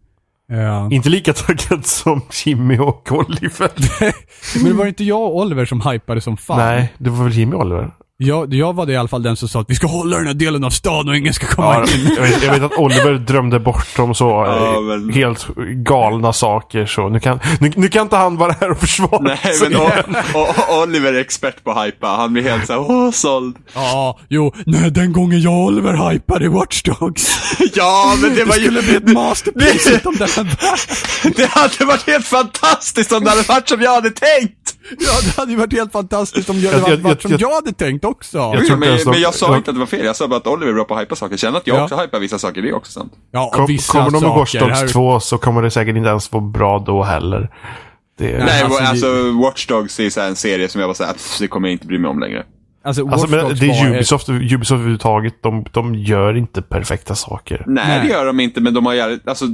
Eh, Inte lika taggad som Jimmy och Oliver. men det var inte jag och Oliver som hypade som fan. Nej, det var väl Jimmy och Oliver? Jag, jag var det i alla fall den som sa att vi ska hålla den här delen av stan och ingen ska komma Ja, in. jag, vet, jag vet att Oliver drömde bort om så Ja, eh, men- helt galna saker. Så nu kan, nu, nu kan inte han vara här och försvara Nej, sig men igen. och, och Oliver är expert på hypa. Han blir helt såhär, åh, såld. Ja, jo, nej den gången jag och Oliver hypade Watch Dogs. Ja, men det Det var ju... skulle bli ett masterpiece om den här Det hade varit helt fantastiskt om det hade varit som jag hade tänkt! Ja, det hade ju varit helt fantastiskt om jag, Jag- det hade jag- varit som jag- jag hade tänkt också. Jag men, de- men jag sa inte att det var fel. Jag sa bara att Oliver är bra på att hypa saker. Känner att jag Ja. också hypar vissa saker, det är också sant. Ja, Kom, vissa kommer de med Watch. Dogs här- 2 så kommer det säkert inte ens vara bra då heller. Det, Nej, alltså, alltså, det- Watch Dogs är så här en serie som jag bara säger, det kommer jag inte bry mig om längre. Alltså, Alltså, men det är Ubisoft, Ubisoft överhuvudtaget. De, de gör inte perfekta saker. Nej, Nej. det gör de inte, men de har jävligt, alltså,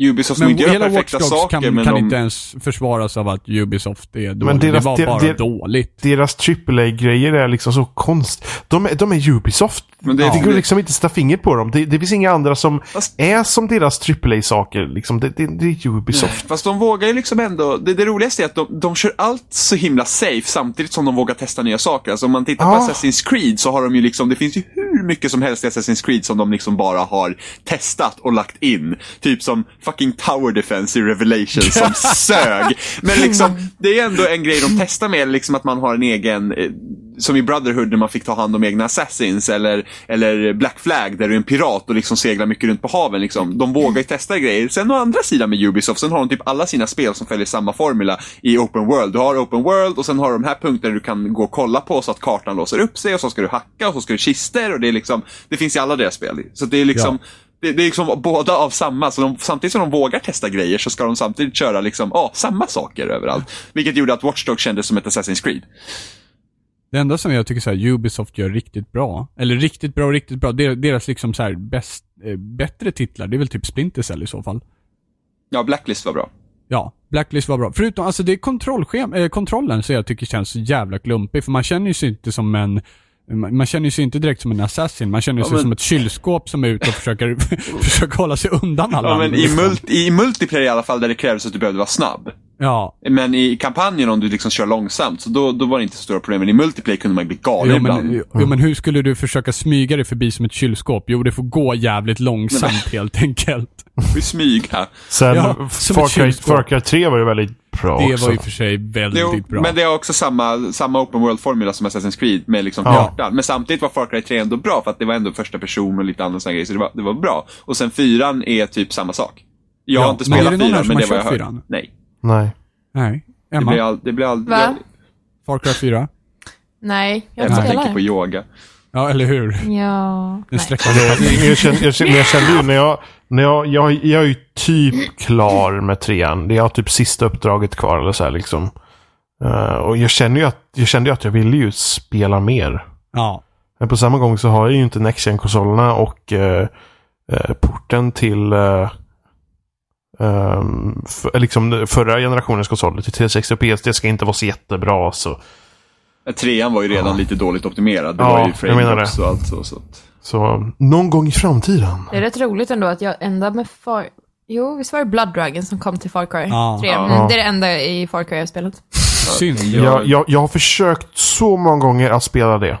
Ubisoft som Men inte gör hela Watch perfekta Dogs saker, kan, men kan de... inte ens försvaras av att Ubisoft är dåligt. deras- det var det- bara det- dåligt. Deras AAA-grejer är liksom så konst. De, är- de är Ubisoft. Men det- det, Ja. går liksom inte att sätta fingret på dem. Det, det finns inga andra som Fast- är som deras AAA-saker. Liksom. Det, det, det är Ubisoft. Fast de vågar ju liksom ändå, det, det roligaste är att de, de kör allt så himla safe samtidigt som de vågar testa nya saker. Alltså om man tittar på Ja. Assassin's Creed så har de ju liksom, det finns ju hur mycket som helst i Assassin's Creed som de liksom bara har testat och lagt in. Typ som fucking Tower Defense i Revelation som sög. Men liksom, det är ändå en grej de testar med, liksom att man har en egen, eh, som i Brotherhood när man fick ta hand om egna assassins eller, eller Black Flag där du är en pirat och liksom seglar mycket runt på haven. Liksom. De vågar ju testa grejer. Sen å andra sidan med Ubisoft, sen har de typ alla sina spel som följer samma formula i Open World. Du har Open World och sen har du de här punkterna du kan gå och kolla på så att kartan låser upp sig och så ska du hacka och så ska du kister och det är liksom, det finns i alla deras spel. Så det är liksom Det, det är liksom båda av samma, så de, samtidigt som de vågar testa grejer så ska de samtidigt köra liksom, ja, samma saker överallt. Vilket gjorde att Watch Dogs kändes som ett Assassin's Creed. Det enda som jag tycker så här, Ubisoft gör riktigt bra, eller riktigt bra, riktigt bra, deras liksom så här bäst, eh, bättre titlar, det är väl typ Splinter Cell i så fall. Ja, Blacklist var bra. Ja, Blacklist var bra. Förutom, alltså det är kontrollschem, eh, kontrollen som jag tycker känns så jävla klumpig, för man känner ju sig inte som en man man känner sig inte direkt som en assassin, man känner Ja, sig men- som ett kylskåp som är ute och försöker, försöker hålla sig undan alla Ja, men i, multi, i multiplayer i alla fall, där det krävdes att du behövde vara snabb. Ja, Men i kampanjen om du liksom kör långsamt, så då, då var det inte så stora problem. Men i multiplayer kunde man bli galen jo ibland. men, jo, men hur skulle du försöka smyga dig förbi som ett kylskåp? Jo, det får gå jävligt långsamt helt enkelt. Vi smyga. Sen Ja. Far Cry 3 var ju väldigt bra Det också. var ju för sig väldigt Jo, bra. men det är också samma, samma open world-formula som Assassin's Creed med liksom Ja. kartan. Men samtidigt var Far Cry 3 ändå bra för att det var ändå första person och lite andra sådana grejer. Så det var, det var bra. Och sen fyran är typ samma sak. Jag Ja, har inte men spelat det någon här fyran, som men har det var jag fyran? Nej. Nej. Nej. Det Emma? blir, all, det blir aldrig... Va? Far Cry 4? Nej, jag Emma spelar tänker på det. yoga. Ja, eller hur? Ja, Den sträckande Jag, jag, jag, jag kände ju när jag, jag, jag, jag är ju typ klar med trean. Det är typ sista uppdraget kvar eller så här liksom. Eh, och jag känner ju att, jag kände ju att jag ville ju spela mer. Ja. Men på samma gång så har jag ju inte next konsolerna och eh, eh, porten till för, liksom förra generationens konsoler till 360 och PS. Det ska inte vara så jättebra så. Trean var ju redan lite dåligt optimerad. Det Ja, var ju jag menar frameworks och allt så. så att... Så någon gång i framtiden. Det är rätt roligt ändå att jag enda med Far... Jo, visst var det Blood Dragon som kom till Far Cry Ja. 3? Ja. Men det är det enda i Far Cry jag har spelat. Synd. Jag, jag, jag har försökt så många gånger att spela det.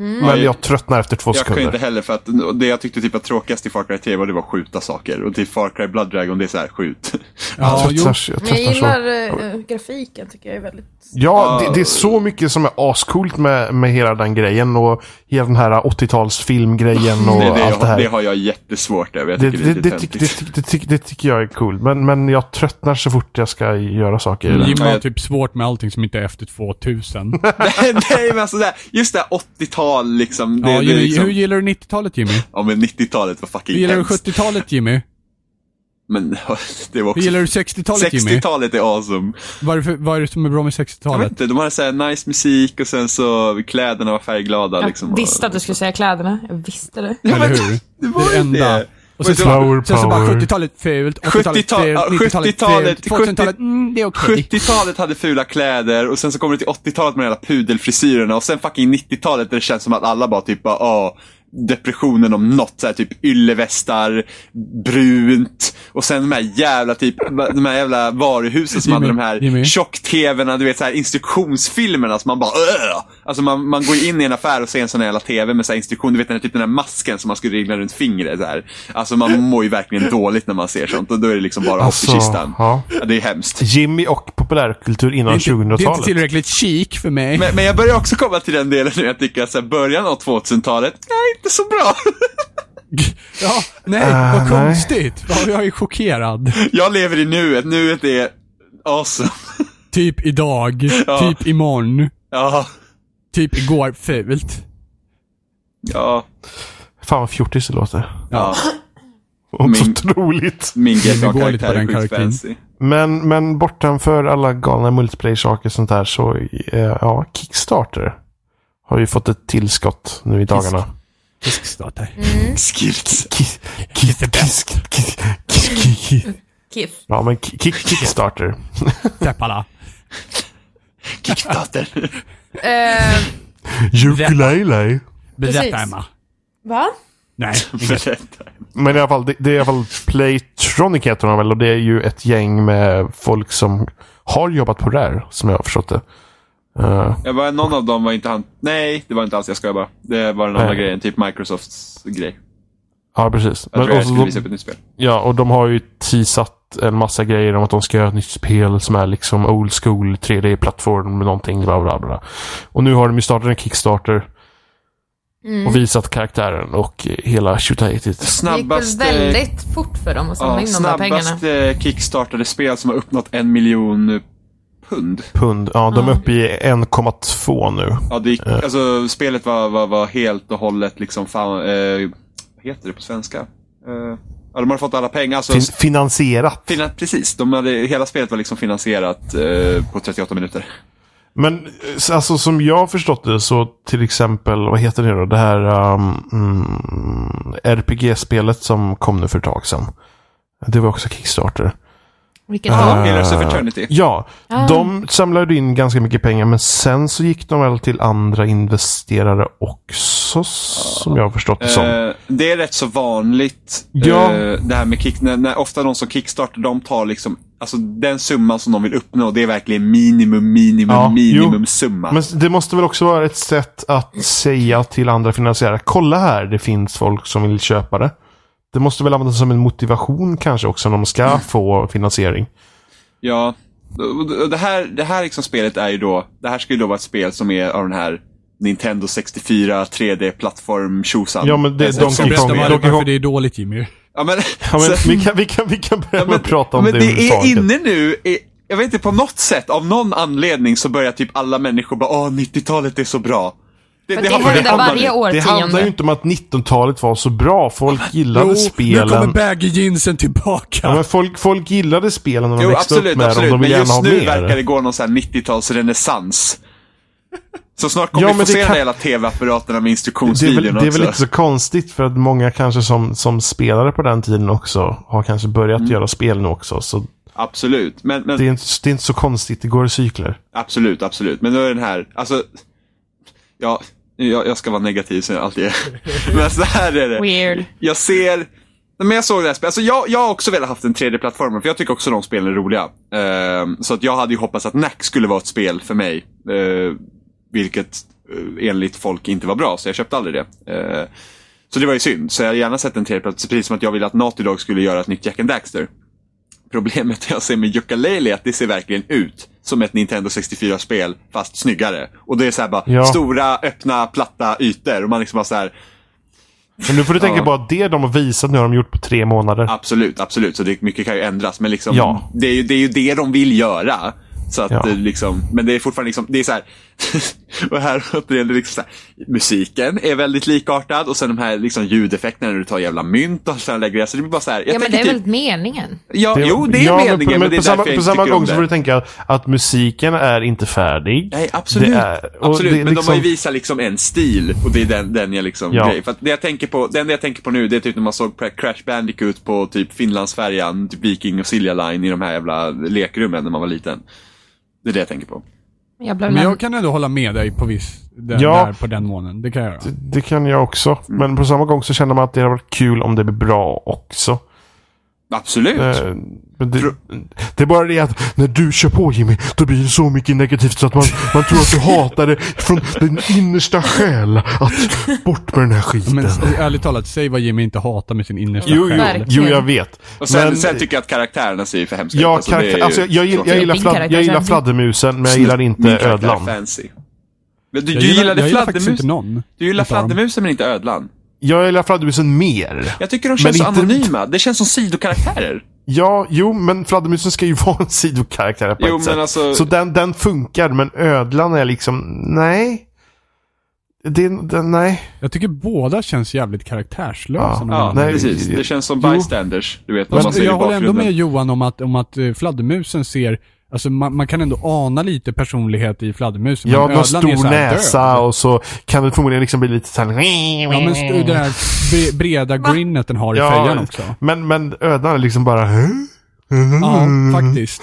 Men Ja, jag tröttnar efter två Jag sekunder. inte heller för att det jag tyckte typ var tråkigast i Far Cry 3 var det var skjuta saker. Och till Far Cry Blood Dragon det är så här skjut. Ja, jag jo. tröttnar, jag Men jag tröttnar så. gillar äh, grafiken, tycker jag är väldigt... Ja, det, det är så mycket som är ascoolt med, med hela den grejen och hela den här 80-talsfilmgrejen och Det, det, allt det här. det har jag jättesvårt över. Jag Det, tycker det, det, tyck- det, tycker jag är cool. Men, men jag tröttnar så fort jag ska göra saker. i den. Jim Ja, har jag- typ svårt med allting som inte är efter 2000. Nej, nej, men alltså det här, just det här 80-tal liksom. Det, ja, det, Jimmy, liksom Hur gillar du 90-talet Jimmy? ja, men 90-talet var fucking Hur gillar du hemskt. 70-talet Jimmy? Men det var Hur också... gillar du 60-talet Jimmy? 60-talet är awesome. Vad är, det för, vad är det som är bra med Jag vet 60-talet? inte, de hade så här nice musik och sen så kläderna var färgglada Jag liksom. visste att du skulle säga kläderna. Jag visste det. Ja, Eller hur? Det var Det det enda. Och sen så, Flower sen så bara power. 70-talet fult, 80-talet 70-tal- fult, ja, 90-talet 70-talet, fult, 2000-talet, mm, det är okej. 70-talet hade fula kläder och sen så kommer det till 80-talet med de jävla pudelfrisyrerna och sen fucking 90-talet där det känns som att alla bara typ bara, åh, depressionen om något, så här, typ yllevästar, brunt och sen de här jävla typ, de här jävla varuhusen som Jimmy, hade de här Jimmy. tjock-tvn, du vet så här instruktionsfilmerna som man bara Åh! Alltså man, man går in i en affär och ser en sån här jävla tv med så här instruktion, du vet den här, typ den här masken som man skulle regla runt fingret så här. Alltså man mår ju verkligen dåligt när man ser sånt och då är det liksom bara Alltså, hopp i kistan. ja. Ja, det är hemskt. Jimmy och populärkultur innan är, inte, det är inte 2000-talet. tillräckligt chic för mig. Men, men jag börjar också komma till den delen nu jag tycker att så här, början av 2000-talet, är inte så bra. Ja, nej, Äh, vad nej. konstigt. Ja, Jag är chockerad. Jag lever i nuet, nuet är awesome. Typ idag, Ja. typ imorgon, Ja, typ igår, fult. ja, Fan vad fjortis det låter. ja. Och så Min- otroligt. Min GTA-karaktär är sjukt fancy. Men, men bortanför alla galna multiplayer-saker och sånt där så, eh, ja, Kickstarter har ju fått ett tillskott nu i dagarna. Kickstarter. Skills. Kiss, kiss, kiss, kiss, kiss, kiss. Ja, men ki- kick, Kickstarter. Täppala. Kickstarter. Eh, Ukulele. Berätta. Emma. va? Nej. Men i alla fall, det, det är i alla fall Playtronic heter de väl och det är ju ett gäng med folk som har jobbat på Rare, som jag har förstått det. Eh, Jag var, någon av dem var inte han. Nej, det var inte alls, jag skojar bara. Det var den andra grejen, typ Microsofts grej. ja, precis. Att Men, och, så, skulle visa de, upp ett nytt spel. ja, och de har ju teasat en massa grejer om att de ska göra ett nytt spel som är liksom old school 3D-plattform med någonting, bla bla bla. Och nu har de ju startat en Kickstarter och visat karaktären och hela tjotahejtigt. Det gick väl Snabbaste, väldigt fort för dem att samla ja, in de där pengarna. snabbaste kickstartade spel som har uppnått en miljon pund. Pund. Ja, de är uppe i 1,2 nu. Ja, det gick, alltså spelet var, var, var helt och hållet liksom, fan, eh, vad heter det på svenska? Eh, ja, de hade fått alla pengar. Alltså, Fin- finansierat. Finan- precis, de hade, hela spelet var liksom finansierat eh, på 38 minuter. Men eh, alltså som jag har förstått det så till exempel, vad heter det då? Det här um, RPG-spelet som kom nu för ett tag sedan. Det var också Kickstarter. Vilket Ah. Pillars of Eternity. Ja, Ah. de samlade in ganska mycket pengar men sen så gick de väl till andra investerare också som jag har förstått det som. Eh, det är rätt så vanligt. Ja. eh, det här med kick, när, när ofta de som kickstartar, de tar liksom, alltså den summan som de vill uppnå, det är verkligen minimum, minimum, Ja, minimum summa. Men det måste väl också vara ett sätt att säga till andra finansiärer, kolla här, det finns folk som vill köpa det. Det måste väl användas som en motivation kanske också när de ska få finansiering. Ja, det här, det här liksom spelet är ju då, det här ska ju då vara ett spel som är av den här Nintendo 64 3D-plattform tjosan. Ja, men det är Donkey Kong. Donkey Kong- det är dåligt Jimmy. Ja, men, Ja, men så- vi, kan, vi, kan, vi kan börja ja, men, prata om men det det är inne nu, i, jag vet inte, på något sätt, av någon anledning så börjar typ alla människor bara åh, 90-talet är så bra. Det, har- händer hamnar varje nu. Det handlar ju inte om att 1900-talet var så bra. Folk gillade nu kommer spelen. baggy jeansen tillbaka. Ja, men folk, folk gillade spelen när de Jo, växte absolut, upp med absolut. dem. De Men vill ha just nu mer. verkar det gå någon sån här 90-tals-renässans. Så snart kommer Ja, vi men få det se kan- hela tv-apparaterna med Det instruktionsvideon väl, det är väl inte så konstigt för att många kanske som, som spelare på den tiden också har kanske börjat Mm. göra spel nu också. Så Absolut. Men, men det är, inte, det är inte så konstigt, det går i cykler. Absolut, absolut. Men då är den här, alltså, ja, jag, jag ska vara negativ som jag alltid är. Men så här är det. Weird. Jag ser, men jag såg det här spelet, alltså jag, jag har också velat haft en 3D-plattform, för jag tycker också de spelen är roliga. Ehm, så att jag hade ju hoppats att Knack skulle vara ett spel för mig. Uh, vilket eh, enligt folk inte var bra, så jag köpte aldrig det. Eh, så det var ju synd, så jag hade gärna sett en 3D-plattform, precis som att jag ville att Naughty Dog skulle göra ett nytt Jack and Daxter. Problemet jag ser med Yooka-Laylee är att det ser verkligen ut som ett Nintendo 64-spel, fast snyggare. Och det är så här bara Ja. stora, öppna, platta ytor. Och man liksom bara så här, Men nu får du tänka Ja. på att det de har visat nu har de gjort på tre månader. absolut, absolut. Så det, mycket kan ju ändras. Men liksom, Ja. det, är ju, det är ju det de vill göra. Så att Ja. det liksom, men det är fortfarande liksom, det är så här, och här återigen, det liksom här, musiken är väldigt likartad och sen de här liksom ljudeffekterna när du tar jävla mynt och sådana där grejer. Så det blir bara så här, jag Ja, men det är typ, väl meningen? ja, Det- jo det är ja, men meningen, på, men, men det är på samma, på samma gång så får du tänka att musiken är inte färdig. Nej, absolut. Det är- och absolut. men de har ju liksom- visat liksom en stil och det är den, den jag liksom Ja. grej. För att det jag tänker på, den jag tänker på nu, det är typ när man såg Crash Bandicoot på typ Finlandsfärjan, typ Viking och Silja Line i de här jävla lekrummen när man var liten. Det är det jag tänker på. Jag blev Men jag kan ändå hålla med dig på viss, där, Ja. där på den månen. Det kan jag göra. Det kan jag också. Mm. Men på samma gång så känner man att det hade varit kul om det blir bra också. Absolut. Eh, men det, det är bara det att när du kör på Jimmy, då blir det så mycket negativt så att man, man tror att du hatar det från din innersta själ. Att bort med den här skiten. Men ärligt talat, säg vad Jimmy inte hatar med sin innersta jo, jo, själ. Verkligen. jo, jag vet. och sen, men- sen tycker jag att karaktärerna ser ju för hemska Ja. Alltså, karaktär, alltså, jag, gill- jag, gillar fladd, jag gillar fladdermusen, men jag gillar inte ödlan. Fancy. Men du, Jag du gillar, gillade jag gillar fladdermus? inte någon. Du gillar fladdermusen men inte ödlan? Jag gillar fladdermusen mer. Jag tycker de känns så inte- anonyma. Det känns som sidokaraktärer. Ja, jo, men fladdermusen ska ju vara en sidokaraktär på Jo, ett men sätt. alltså- Så den, den funkar, men ödlan är liksom, nej. Det, den, nej. Jag tycker båda känns jävligt karaktärslösa. Ja. Ja, nej, precis. Det känns som jo. bystanders. Du vet, Men jag håller ändå med Johan om att, om att eh, fladdermusen ser, alltså man, man kan ändå ana lite personlighet i fladdermusen. Ja, ödlan är stor här näsa död. och så kan det förmodligen liksom bli lite såhär... Ja men det bre- breda grinnet den har i Ja, fejan också. Men, men ödlan är liksom bara... Ja, faktiskt. faktiskt.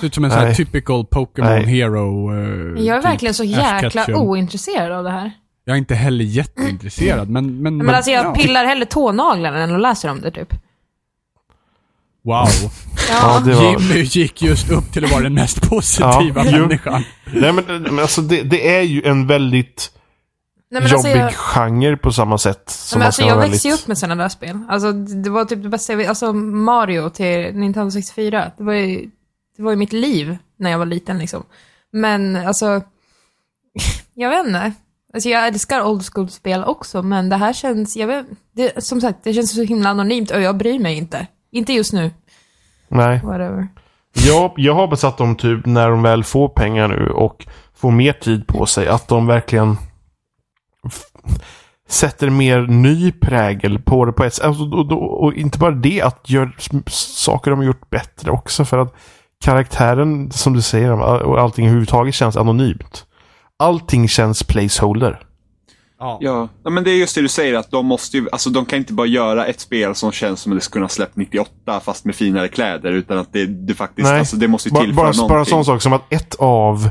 Ser ut som en sån här typical Pokémon Nej. Hero. eh, Jag är typ verkligen så jäkla ointresserad av det här. Jag är inte heller jätteintresserad, men... Men, Men alltså jag ja. pillar hellre tånaglarna än att läsa om det typ. Wow. Ja, det var... Jimmy gick just upp till att vara den mest positiva Ja, människan. Nej men, men alltså det, det är ju en väldigt Nej, men alltså jobbig jag, genre på samma sätt. Som men man alltså jag vara växte ju väldigt- upp med sådana där spel. Alltså det var typ det bästa jag. Alltså Mario till Nintendo 64. Det var ju, det var ju mitt liv när jag var liten liksom. Men alltså, jag vet inte. Alltså jag älskar old school-spel också, men det här känns, jag vet, det, som sagt, det känns så himla anonymt och jag bryr mig inte. Inte just nu, Nej. whatever. Jag, jag hoppas att de typ när de väl får pengar nu och får mer tid på sig att de verkligen sätter mer ny prägel på det på ett. Alltså, och, och, och inte bara det, att göra saker de har gjort bättre också. För att karaktären, som du säger, och allting överhuvudtaget känns anonymt. Allting känns placeholder. Ja. Ja. men det är just det du säger att de måste ju, alltså de kan inte bara göra ett spel som känns som att det skulle kunna släppt 98 fast med finare kläder utan att det, det faktiskt, Nej, alltså det måste ju bara, tillföra bara, bara en någonting. sån sak som att ett av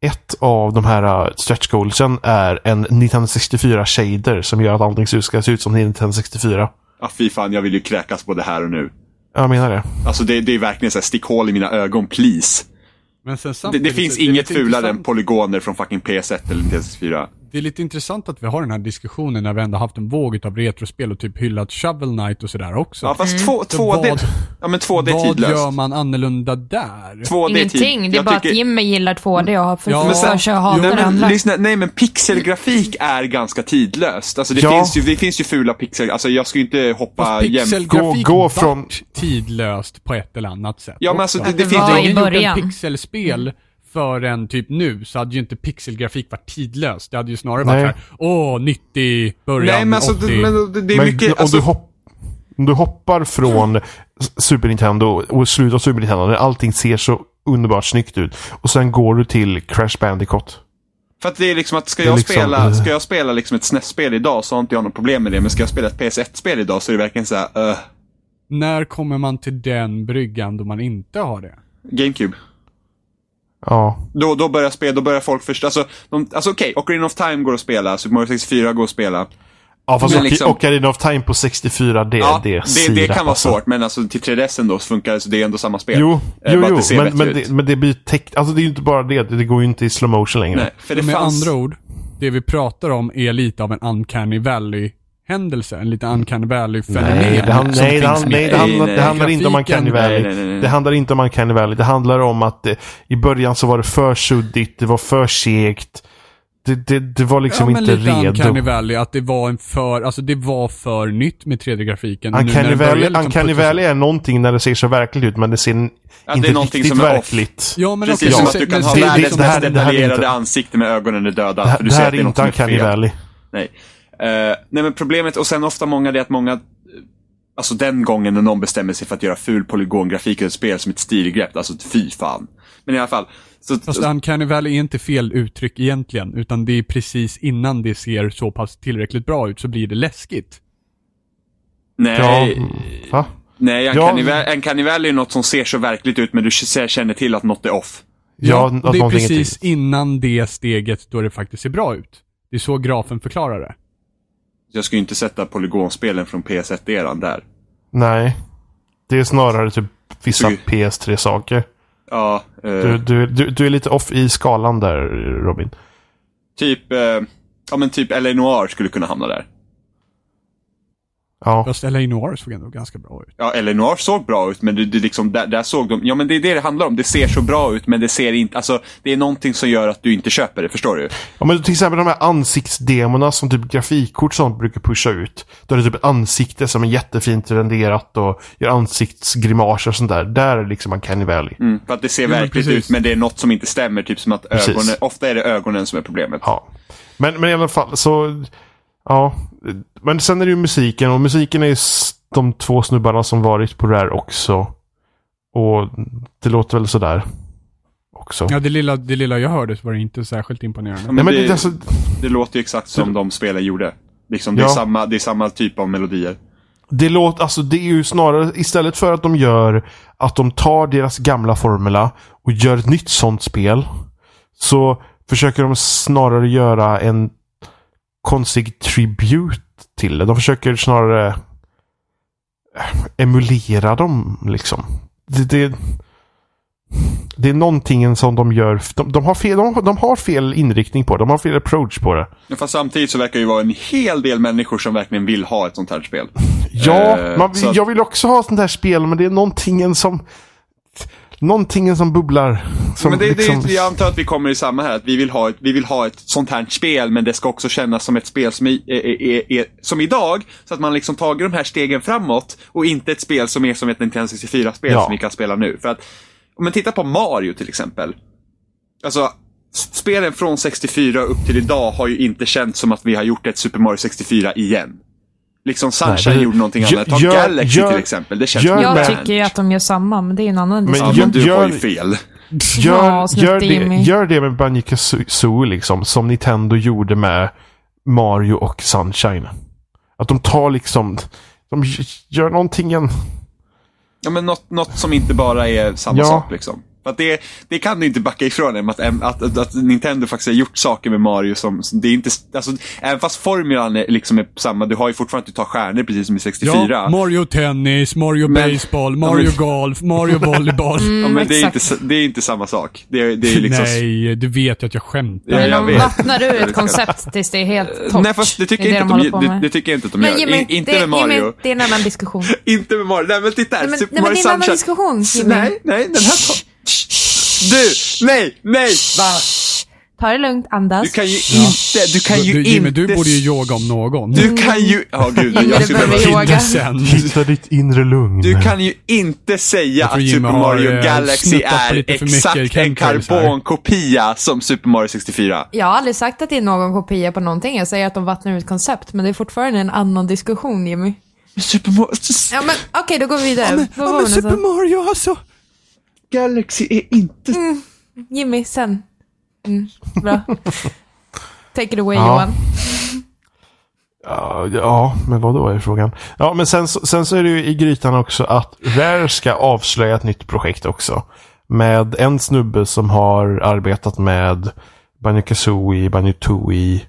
ett av de här uh, stretch goalsen är en 1964 shader som gör att allting ska se ut som 1964. Ja, fy fan, jag vill ju kräkas både här och nu. Jag menar det. Alltså det, det är verkligen så här, stick hål i mina ögon, please. Men sen Det, det finns inget fulare än polygoner från fucking PS1 eller PS4. Det är lite intressant att vi har den här diskussionen när vi ändå haft en våg av retrospel och typ hyllat Shovel Knight och sådär också. Ja, fast två, Så 2D, vad- ja men 2D är Vad tidlöst. gör man annorlunda där? 2D är tid. Ingenting, det är Jag bara tycker- att Jimmy gillar 2D och har för Ja, för sig att hata Nej det men, andra. lyssna, nej men pixelgrafik är ganska tidlöst. Alltså det, Ja. finns ju, det finns ju fula pixel, alltså jag ska ju inte hoppa Fast jäm... pixelgrafik Gå- gå från- tidlöst på ett eller annat sätt. Ja men alltså det, det Det finns var ju... i början. en pixelspel förrän typ nu så hade ju inte pixelgrafik varit tidlöst. Det hade ju snarare Nej. varit såhär, åh, 90, början Nej men alltså 80. det, men det, det är Men mycket, om, alltså, du hopp, om du hoppar från Super Nintendo och slutet av Super Nintendo när allting ser så underbart snyggt ut. Och sen går du till Crash Bandicoot. För att det är liksom att ska jag liksom, spela, ska jag spela liksom ett SNES-spel idag så har inte jag något problem med det. Men ska jag spela ett PS1-spel idag så är det verkligen så här, uh, När kommer man till den bryggan då man inte har det? GameCube. Ja. Då, då börjar spel, då börjar folk förstå, alltså, de, alltså okej, Ocarina of Time går att spela, Super Mario 64 går att spela. Ja fast Men liksom- Ocarina of Time på 64 det, Ja, det, det, det kan vara alltså. svårt, men alltså till 3DS då så funkar det, så det är ändå samma spel. Jo, Eh, jo, jo det men, men, det, men det blir teck... Alltså det är ju inte bara det, det går ju inte i slow motion längre. Nej, för det Med fanns... andra ord, det vi pratar om är lite av en uncanny valley händelse, en liten uncanny valley-fenomen. Nej, det, som nej, det, med. nej, det, handlar, nej, det handlar inte om Uncanny Valley. Nej, nej, nej. Det handlar inte om Uncanny Valley. Det handlar om att det, i början så var det för suddigt, det var för segt. Det, det, det var liksom ja, men inte lite redo. Uncanny Valley, att det var en för, alltså det var för nytt med 3D-grafiken. Nu när Uncanny det Valley, liksom Uncanny Valley är någonting när det ser så verkligt ut, men det ser Ja, det är inte någonting riktigt som verkligt. Ja, men Precis som men att du kan men ha det- världens det här- mest det här är detaljerade ansikte med ögonen är döda. Det, för du det ser här att är det något inte Uncanny fel. Valley. Nej. Eh, nej men problemet, och sen ofta många, det är att många, eh, alltså den gången när någon bestämmer sig för att göra ful polygongrafik i ett spel som ett stilgrepp, alltså fy fan. Men i alla fall. Så, Fast Uncanny Valley är inte fel uttryck egentligen, utan det är precis innan det ser så pass tillräckligt bra ut så blir det läskigt. Ja, nej, mm, va? nej Uncanny, Ja. Uncanny Valley är något som ser så verkligt ut men du känner till att något är off. Ja, och att det är precis innan det steget då det faktiskt ser bra ut. Det är så grafen förklarar det. Jag skulle ju inte sätta polygonspelen från PS1-eran där. Nej. Det är snarare typ vissa Så- PS3-saker. Ja, eh, Du, du, du, du är lite off i skalan där, Robin. typ, eh, ja men typ L.A. Noir skulle kunna hamna där. Ja. Fast LA Noir såg ändå ganska bra ut. Ja, L.A. Noir såg bra ut, men det, det liksom, där, där såg de... Ja, men det är det det handlar om. Det ser så bra ut, men det ser inte... Alltså, det är någonting som gör att du inte köper det, förstår du? Ja, men till exempel de här ansiktsdemorna som typ grafikkort sånt brukar pusha ut. Då är det typ ett ansikte som är jättefint renderat och gör ansiktsgrimaser och sånt där. Där är liksom Uncanny Valley. Mm, för att det ser men verkligt precis. ut, men det är något som inte stämmer. Typ som att Precis. ögonen... Ofta är det ögonen som är problemet. Ja. Men, men i alla fall så... Ja. Men sen är det ju musiken och musiken är de två snubbarna som varit på Rare också. Och det låter väl sådär. Också. Ja, det lilla, det lilla jag hörde var inte särskilt imponerande. Ja, Nej, men det, det, alltså, det låter ju exakt som de spelen gjorde. Liksom, det, är Ja. samma, det är samma typ av melodier. Det låter, alltså det är ju snarare istället för att de gör att de tar deras gamla formula och gör ett nytt sånt spel. Så försöker de snarare göra en konstig tribute till det. De försöker snarare eh, emulera dem liksom. Det, det, det är någonting som de gör. De, de, har fel, de, de har fel inriktning på det. De har fel approach på det. Men fast samtidigt så verkar det ju vara en hel del människor som verkligen vill ha ett sånt här spel. Ja, Eh, man, jag vill också ha sånt här spel, men det är någonting som... Någonting som bubblar. Som men det, liksom, det, jag antar att vi kommer i samma här, att vi vill, ha ett, vi vill ha ett sånt här spel, men det ska också kännas som ett spel som, är, är, är, är, som idag, så att man liksom tagit de här stegen framåt och inte ett spel som är som ett Nintendo 64-spel Ja. som vi kan spela nu. För att, om man tittar på Mario till exempel. Alltså, spelen från 64 upp till idag har ju inte känts som att vi har gjort ett Super Mario 64 igen. Liksom Sunshine Nej, det- gjorde någonting gör- annat. Ta gör- Galaxy gör- till exempel. Det känns gör- Jag tycker ju att de gör samma, men det är en annan Men diskussion. Ja, men gör- du har ju gör- fel. Gör, Ja, gör, det, gör det med Banjo Kazooie liksom, som Nintendo gjorde med Mario och Sunshine. Att de tar liksom, de gör någonting en... Ja, men något, något som inte bara är samma Ja. sak liksom. För att det, det kan du inte backa ifrån Em, att, att, att, att Nintendo faktiskt har gjort saker med Mario som, som det är inte, alltså, även fast formulan är, liksom är samma, du har ju fortfarande att du tar stjärnor precis som i 64. Ja, Mario Tennis, Mario Men- Baseball, Mario men- Golf, Mario Volleyboll. ja, men det, är inte, det är inte samma sak. Det det är liksom... Nej, du vet ju att jag skämtar. Ja, Men jag de vet. vattnar ur ett koncept tills det är helt torrt. Nej fast det tycker är jag inte de att de, det, det tycker jag inte att de Men gör. Jimmy, I, inte det, med Mario. Jimmy, det är en annan diskussion. Inte med Mario. Nej men titta här. Nej, men, Super nej, men Mario det är en annan diskussion, Jimmy. Nej, nej, den här Du! Nej, nej! Va? Ta det lugnt, Du andas. kan ju inte, du kan ju du, Jimmy, inte... du borde ju yoga om någon. Du kan ju... Ja, gud. Jimmy, jag du skulle behöva... yoga. sen. Hitta ditt inre lugn. Du kan ju inte säga att Jimmy Super Mario eh, Galaxy är exakt en karbonkopia som Super Mario 64. Jag har aldrig sagt att det är någon kopia på någonting. Jag säger att de vattnar ett koncept, men det är fortfarande en annan diskussion, Jimmy. Super Mario... Ja, men okej, då går vi vidare. Vad var vi någonstans? Mario alltså. Galaxy är inte... Jimmy, sen. Mm, bra. Take it away, Ja. Johan. Ja, ja, men vad då är frågan? Ja, men sen, så- sen så är det ju i grytan också att Rare ska avslöja ett nytt projekt också. Med en snubbe som har arbetat med Banjo Kazooie, Banjo Tooie.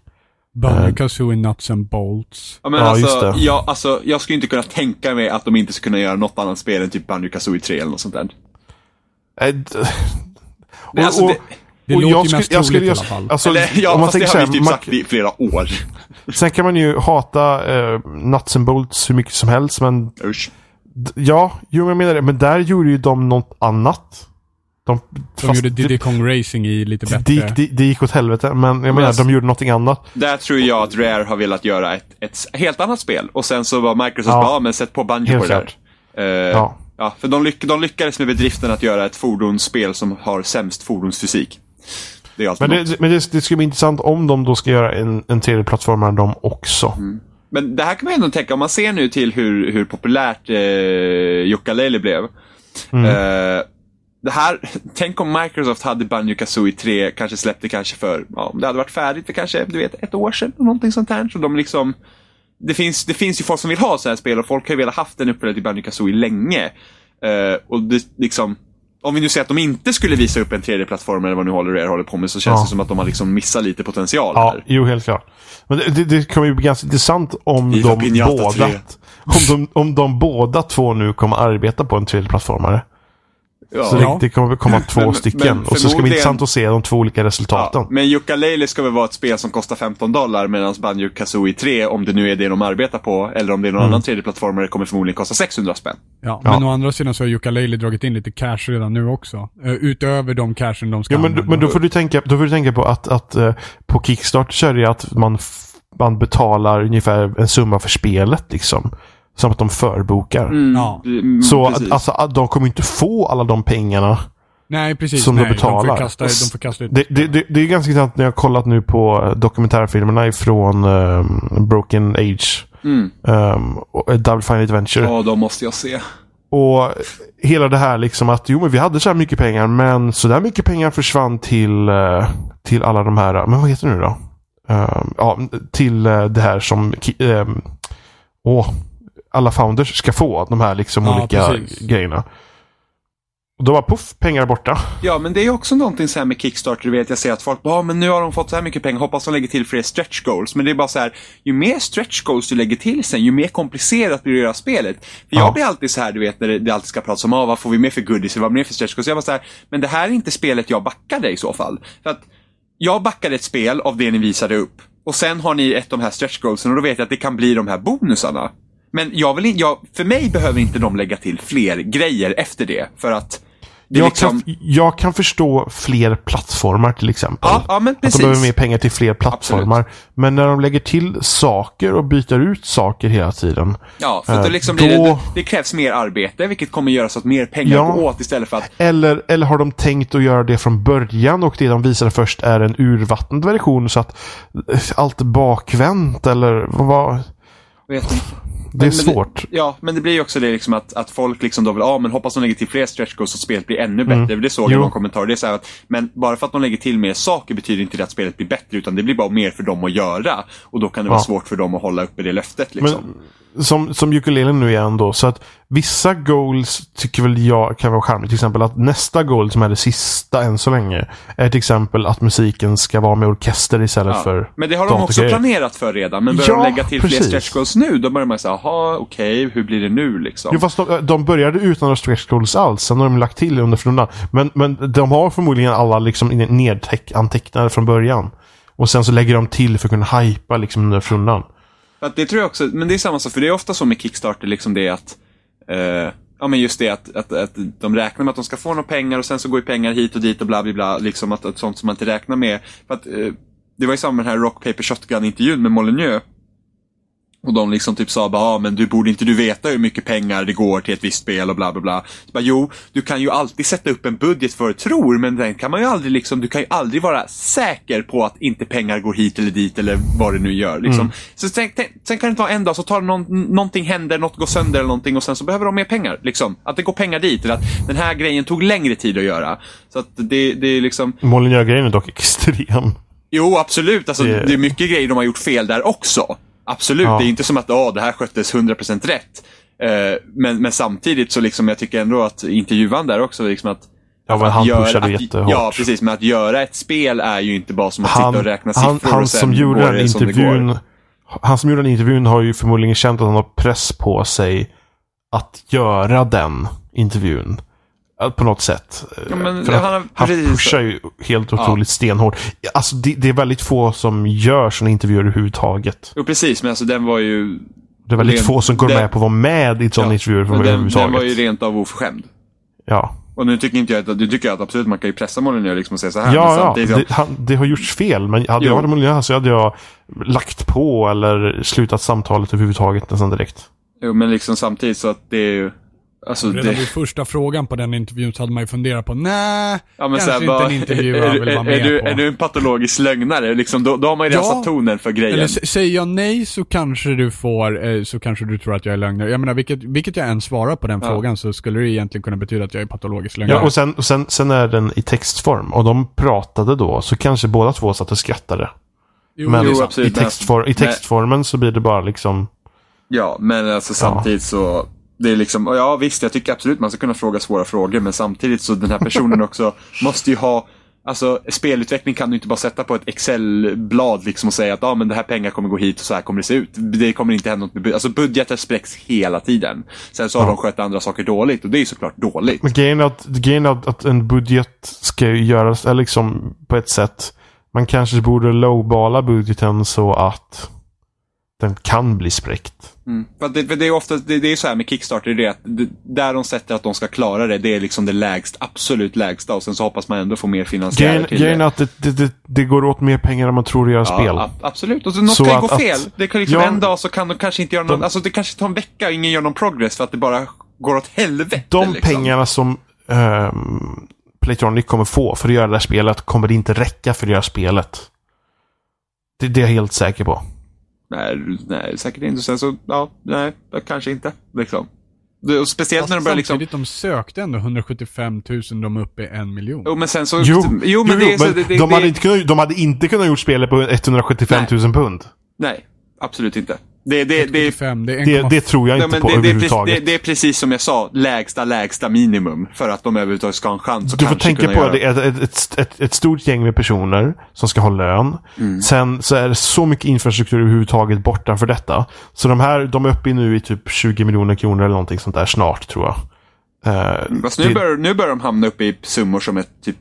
Banjo Kazooie Nuts and Bolts. Ja, men Ja, alltså, just det. jag, alltså, jag skulle inte kunna tänka mig att de inte skulle kunna göra något annat spel än typ Banjo Kazooie 3 eller något sånt där. Eh, Nej, alltså, det, Det och låter jag ju mest jag skulle troligt i just- alla fall. Alltså, eller, ja, om man fast det tänker har vi här, typ man- sagt i flera år. Sen kan man ju hata eh, Nuts and Bolts hur mycket som helst, men Usch. ja, jo men jag menar det. Men där gjorde ju de något annat. De, De fast gjorde det, Diddy Kong Racing i lite det, bättre. det, det gick åt helvete, men jag menar, alltså- de gjorde någonting annat. Där tror jag att Rare har velat göra ett, ett helt annat spel. Och sen så var Microsoft Ja. bara, men sätt på Banjo Helt på det där. Eh, Ja. Ja, för de, lyck, de lyckades med bedriften att göra ett fordonsspel som har sämst fordonsfysik. Det är Men, det, men det, det skulle bli intressant om de då ska göra en, en 3D-plattformare de också. Mm. Men det här kan man ändå tänka, om man ser nu till hur, hur populärt eh, Yooka-Laylee blev. Mm. Eh, det här, tänk om Microsoft hade Banjo Kazooie 3, kanske släppte kanske för, ja, om det hade varit färdigt för kanske, du vet, ett år sedan, någonting sånt här. Så de liksom, det finns, det finns ju folk som vill ha så här spel och folk har ju velat haft en uppföljare till Banjo Kazooie länge. Eh, och det liksom, om vi nu säger att de inte skulle visa upp en 3D-plattform eller vad nu håller håller på med så känns Ja. det som att de har liksom missat lite potential Ja, här. jo helt klart. Men det, det, det kommer ju bli ganska intressant om de båda 3. om de, om de båda två nu kommer arbeta på en 3D-plattformare. Ja. Så det, det kommer komma två Men- stycken. men och så ska det bli intressant att se de två olika resultaten. Ja, men Yooka-Laylee ska väl vara ett spel som kostar 15 dollar medan Banjo Kazooie 3, om det nu är det de arbetar på, eller om det är någon annan 3D-plattformare, kommer förmodligen kosta 600 spänn. Ja, Ja. men å andra sidan så har Yooka-Laylee dragit in lite cash redan nu också. Eh, utöver de cashen de ska Ja, men, använda. men då, får du tänka, då får du tänka på att, att eh, på Kickstart så är det att man, man betalar ungefär en summa för spelet liksom. Som att de förbokar. Ja. Mm, Så att, alltså, att de kommer inte få alla de pengarna. Nej, precis. som de nej, De betalar. får kasta, de får kasta ut. Det, det, det, det är ganska intressant när jag har kollat nu på dokumentärfilmerna ifrån um, Broken Age. Mm. Um, och Double Fine Adventure. Ja, de måste jag se. Och hela det här liksom att jo men vi hade så här mycket pengar men så där mycket pengar försvann till, eh, till alla de här, men vad heter det nu då? Um, ja, till eh, det här som ki- ehm, åh, alla founders ska få. De här liksom Ja, olika precis. grejerna. Och då var puff, pengar borta. Ja, men det är ju också någonting så här med Kickstarter, du vet, jag ser att folk bara, ja men nu har de fått så här mycket pengar, hoppas de lägger till fler stretch goals. Men det är bara så här, ju mer stretch goals du lägger till sen, ju mer komplicerat blir det att göra spelet. För jag Ja. blir alltid så här, du vet, när det, det alltid ska pratas om, ah, vad får vi mer för goodies, vad mer för stretch goals? Jag bara så här, men det här är inte spelet jag backade i så fall. För att jag backade ett spel av det ni visade upp. Och sen har ni ett av de här stretch goalsen och då vet jag att det kan bli de här bonusarna. Men jag vill inte, jag, för mig behöver inte de lägga till fler grejer efter det. För att Jag, liksom... kan, jag kan förstå fler plattformar till exempel. Ja, ja, men Att de behöver mer pengar till fler plattformar. Men när de lägger till saker och byter ut saker hela tiden. Ja, för att Eh, det, liksom blir då- det, det krävs mer arbete, vilket kommer göra så att mer pengar Ja. går åt istället för att... Eller, eller har de tänkt att göra det från början och det de visar först är en urvattnad version så att eh, allt bakvänt eller vad? Vet inte. Det är Men- men svårt. Ja, men det blir ju också det liksom att, att folk liksom då vill, ja men hoppas de lägger till fler stretch goals så spelet blir ännu bättre. Det såg jag i någon kommentar. Det är så att, men bara för att de lägger till mer saker betyder inte det att spelet blir bättre, utan det blir bara mer för dem att göra. Och då kan det vara Ja. svårt för dem att hålla uppe det löftet liksom. som, som ukulelen nu är ändå. Så att vissa goals tycker väl jag kan vara charmigt. Till exempel att nästa goal som är det sista än så länge. Är till exempel att musiken ska vara med orkester istället Ja. för Men det har de också planerat för redan. Men börjar Ja, de lägga till fler precis. stretch goals nu, då börjar man säga, jaha, okej, hur blir det nu liksom? Jo, fast de, de började utan några stretch goals alls. Sen har de lagt till under rundan. Men, men de har förmodligen alla liksom nedtecknade från början. Och sen så lägger de till för att kunna hypa liksom under Att det tror jag också, men det är samma sak, för det är ofta så med Kickstarter, liksom det att eh, Ja men just det att, att, att de räknar med att de ska få några pengar och sen så går ju pengar hit och dit och bla bla bla. Liksom att, att sånt som man inte räknar med. För att, eh, det var ju samma med den här Rock Paper Shotgun-intervjun med Molyneux. Och de liksom typ sa bara, ah, men du borde inte du veta hur mycket pengar det går till ett visst spel och bla bla bla. Så bara, jo, du kan ju alltid sätta upp en budget för tror, men den kan man ju aldrig liksom, du kan ju aldrig vara säker på att inte pengar går hit eller dit eller vad det nu gör. Liksom. Så sen, sen- kan det ta en dag, så tar någon, någonting händer, något går sönder eller någonting och sen så behöver de mer pengar. Liksom. Att det går pengar dit, eller att den här grejen tog längre tid att göra. Så att det, det är liksom, Molyneux-grejen är dock extrem. Jo, absolut. Alltså, Det- det... är mycket grejer de har gjort fel där också. Absolut. Ja. Det är inte som att åh, det här sköttes 100% rätt. Eh, men, men samtidigt så liksom, jag tycker ändå att intervjuan där också, liksom att Ja, men att han göra- pushade att, jättehårt. Ja, precis. Men att göra ett spel är ju inte bara som att Han, sitta och räkna siffror han, han och sen som gjorde den intervjun. Han som gjorde den intervjun har ju förmodligen känt att han har press på sig att göra den intervjun. På något sätt. Ja, men För att han har han pushar ju helt otroligt stenhårt. Alltså det, det är väldigt få som gör sådana intervjuer överhuvudtaget. Jo, precis. Men alltså den var ju... Det är väldigt Rent- få som går den- med på att vara med i sådana intervjuer men den, överhuvudtaget. den var ju rent av oförskämd. Ja, Och nu tycker inte jag att, du tycker att absolut man kan ju pressa Molyneux liksom och säga så här. ja, ja. Det, han, det har gjorts fel. Men hade Jo. jag varit Molyneux så hade jag lagt på eller slutat samtalet överhuvudtaget nästan direkt. Jo, men liksom samtidigt så att det är ju... Alltså Redan det... vid första frågan på den intervjun så hade man ju funderat på, nej, Ja, men kanske så här, inte bara, en intervju är, är, vill vara är, med du, på. är du en patologisk lögnare? Liksom, då, då har man ju Ja. rensat tonen för grejen. Eller säger jag nej så kanske du får, eh, så kanske du tror att jag är lögnare. Jag menar, vilket, vilket jag än svarar på den Ja. frågan så skulle det egentligen kunna betyda att jag är patologisk lögnare. Ja, och sen, och sen, sen är den i textform. Och de pratade då, så kanske båda två satt och skrattade. jo, Men det är jo, absolut. i, textfor- i textformen så blir det bara liksom... Ja, men alltså samtidigt så... Det är liksom, ja visst, jag tycker absolut man ska kunna fråga svåra frågor, men samtidigt så den här personen också måste ju ha Alltså spelutveckling kan du inte bara sätta på ett Excel-blad liksom och säga att ah, men det här pengar kommer gå hit och så här kommer det se ut. Det kommer inte hända något med Alltså budgetar spräcks hela tiden. Sen så har Ja. de skött andra saker dåligt och det är ju såklart dåligt. Men grejen är att, grejen är att, att en budget ska ju göras eller liksom på ett sätt. Man kanske borde lowballa budgeten så att den kan bli spräckt. Mm. Det, det är ofta, det, det är så här med Kickstarter, det är att det, där de sätter att de ska klara det, det är liksom det lägst, absolut lägsta och sen så hoppas man ändå få mer finansiärer till grejen är att det, går åt mer pengar än man tror att göra spel. Ja, a- absolut. Och så, något Så kan att- gå fel. att- det kan liksom Ja. en dag så kan de kanske inte göra någon, De- alltså det kanske tar en vecka och ingen gör någon progress för att det bara går åt helvete. De liksom. pengarna som um, Playtronic kommer få för att göra det här spelet kommer det inte räcka för att göra spelet. Det, det är jag helt säker på. Nej, nej, säkert inte. Sen så, ja, nej, kanske inte. Liksom. Det, och speciellt Fast när de börjar liksom... samtidigt, de sökte ändå 175 000, de är uppe i en miljon. Jo, men sen så... Jo, jo men det är så... Det, det, de, det, hade inte kunnat, de hade inte kunnat gjort spelet på 175 000 pund. Nej, absolut inte. Det, det, det, 175, det är Det, 1,5. det tror jag Ja, inte men på det, överhuvudtaget. det, det är precis som jag sa, lägsta, lägsta minimum. För att de överhuvudtaget ska ha en chans Du får tänka på göra. det är ett, ett, ett, ett stort gäng med personer som ska ha lön. Mm. Sen så är det så mycket infrastruktur överhuvudtaget borta för detta. Så de här, de är uppe i nu i typ 20 miljoner kronor eller någonting sånt där snart tror jag. Eh, Fast nu, börjar, nu börjar de hamna uppe i summor som är typ,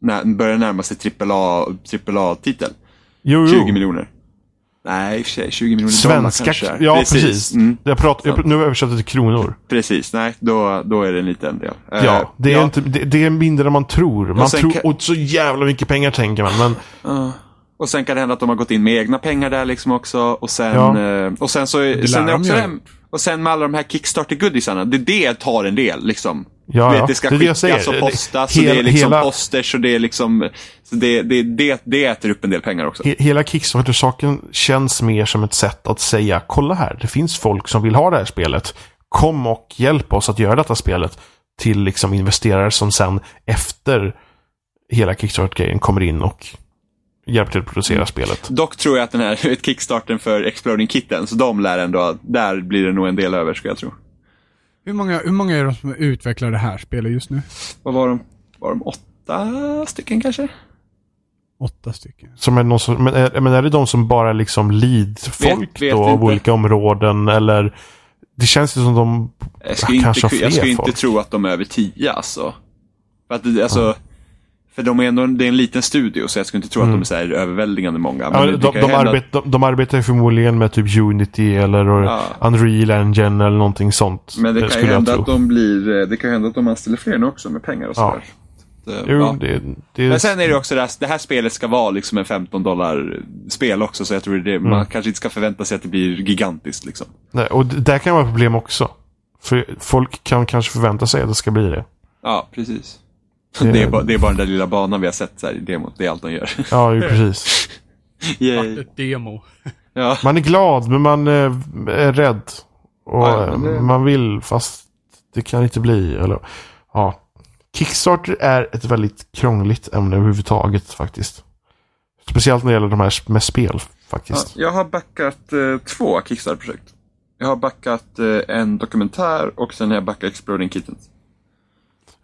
när, börjar närma sig AAA-titel. jo, jo. 20 miljoner. Nej, i och för sig, 20 miljoner dollar Svenska, kanske. ja precis. Mm, Jag pratar, jag, nu har jag översatt det till kronor. precis, nej, då, då är det en liten del. Eh, Ja, det är, Inte, det, det är mindre än man tror. Man tror, kan- och så jävla mycket pengar tänker man. Men Ja. och sen kan det hända att de har gått in med egna pengar där liksom också. Och sen, Ja. eh, och sen så lär sen är också det, Och sen med alla de här Kickstarter-goodiesarna, det, det tar en del liksom. Ja, vet, det ska det skickas och postas och Hela- det är liksom hela- posters och det är liksom... Det, det, det, det äter upp en del pengar också. He- Hela Kickstarter-saken känns mer som ett sätt att säga kolla här, det finns folk som vill ha det här spelet. Kom och hjälp oss att göra detta spelet till liksom investerare som sen efter hela Kickstarter-grejen kommer in och hjälper till att producera Mm. spelet. Dock tror jag att den här kickstarten för Exploding Kittens, de lär ändå, där blir det nog en del över skulle jag tro. Hur många, hur många är det som utvecklar det här spelet just nu? Vad var de? Var de åtta stycken kanske? Åtta stycken. Som är någon som, men, är, men är det de som bara liksom lead-folk Vet- vet då av inte. olika områden eller? Det känns ju som de Jag skulle kanske inte, har jag fler skulle inte folk. tro att de är över tio alltså. För att det, alltså, för de är ändå, det är en liten studio så jag skulle inte tro att de är så överväldigande många. Mm. Ja, det- de, det kan de, ju hända- arbet, de, de arbetar ju förmodligen med typ Unity eller Ja. Unreal Engine eller någonting sånt. Men det eh, kan ju skulle jag hända att de blir, det kan ju hända att de anställer fler nu också med pengar och Ja. sådär. Så, att, Jo, ja. det, det, Men sen är det också det här, det här spelet ska vara liksom en 15 dollar spel också så jag tror det, Mm. man kanske inte ska förvänta sig att det blir gigantiskt liksom. nej, och där kan vara ett problem också. För folk kan kanske förvänta sig att det ska bli det. Ja, precis. Det- är, bara, det är bara den där lilla banan vi har sett så här i demot, det är allt de gör. Ja, ju precis. Yay. Ett demo. Ja. Man är glad, men man eh, är rädd. Och Ja, ja, men det- eh, man vill, fast det kan inte bli. Eller, ja. Kickstarter är ett väldigt krångligt ämne överhuvudtaget faktiskt. Speciellt när det gäller de här med spel Ja, faktiskt. jag har backat eh, två Kickstarter-projekt. Jag har backat eh, en dokumentär och sen har jag backat Exploding Kittens.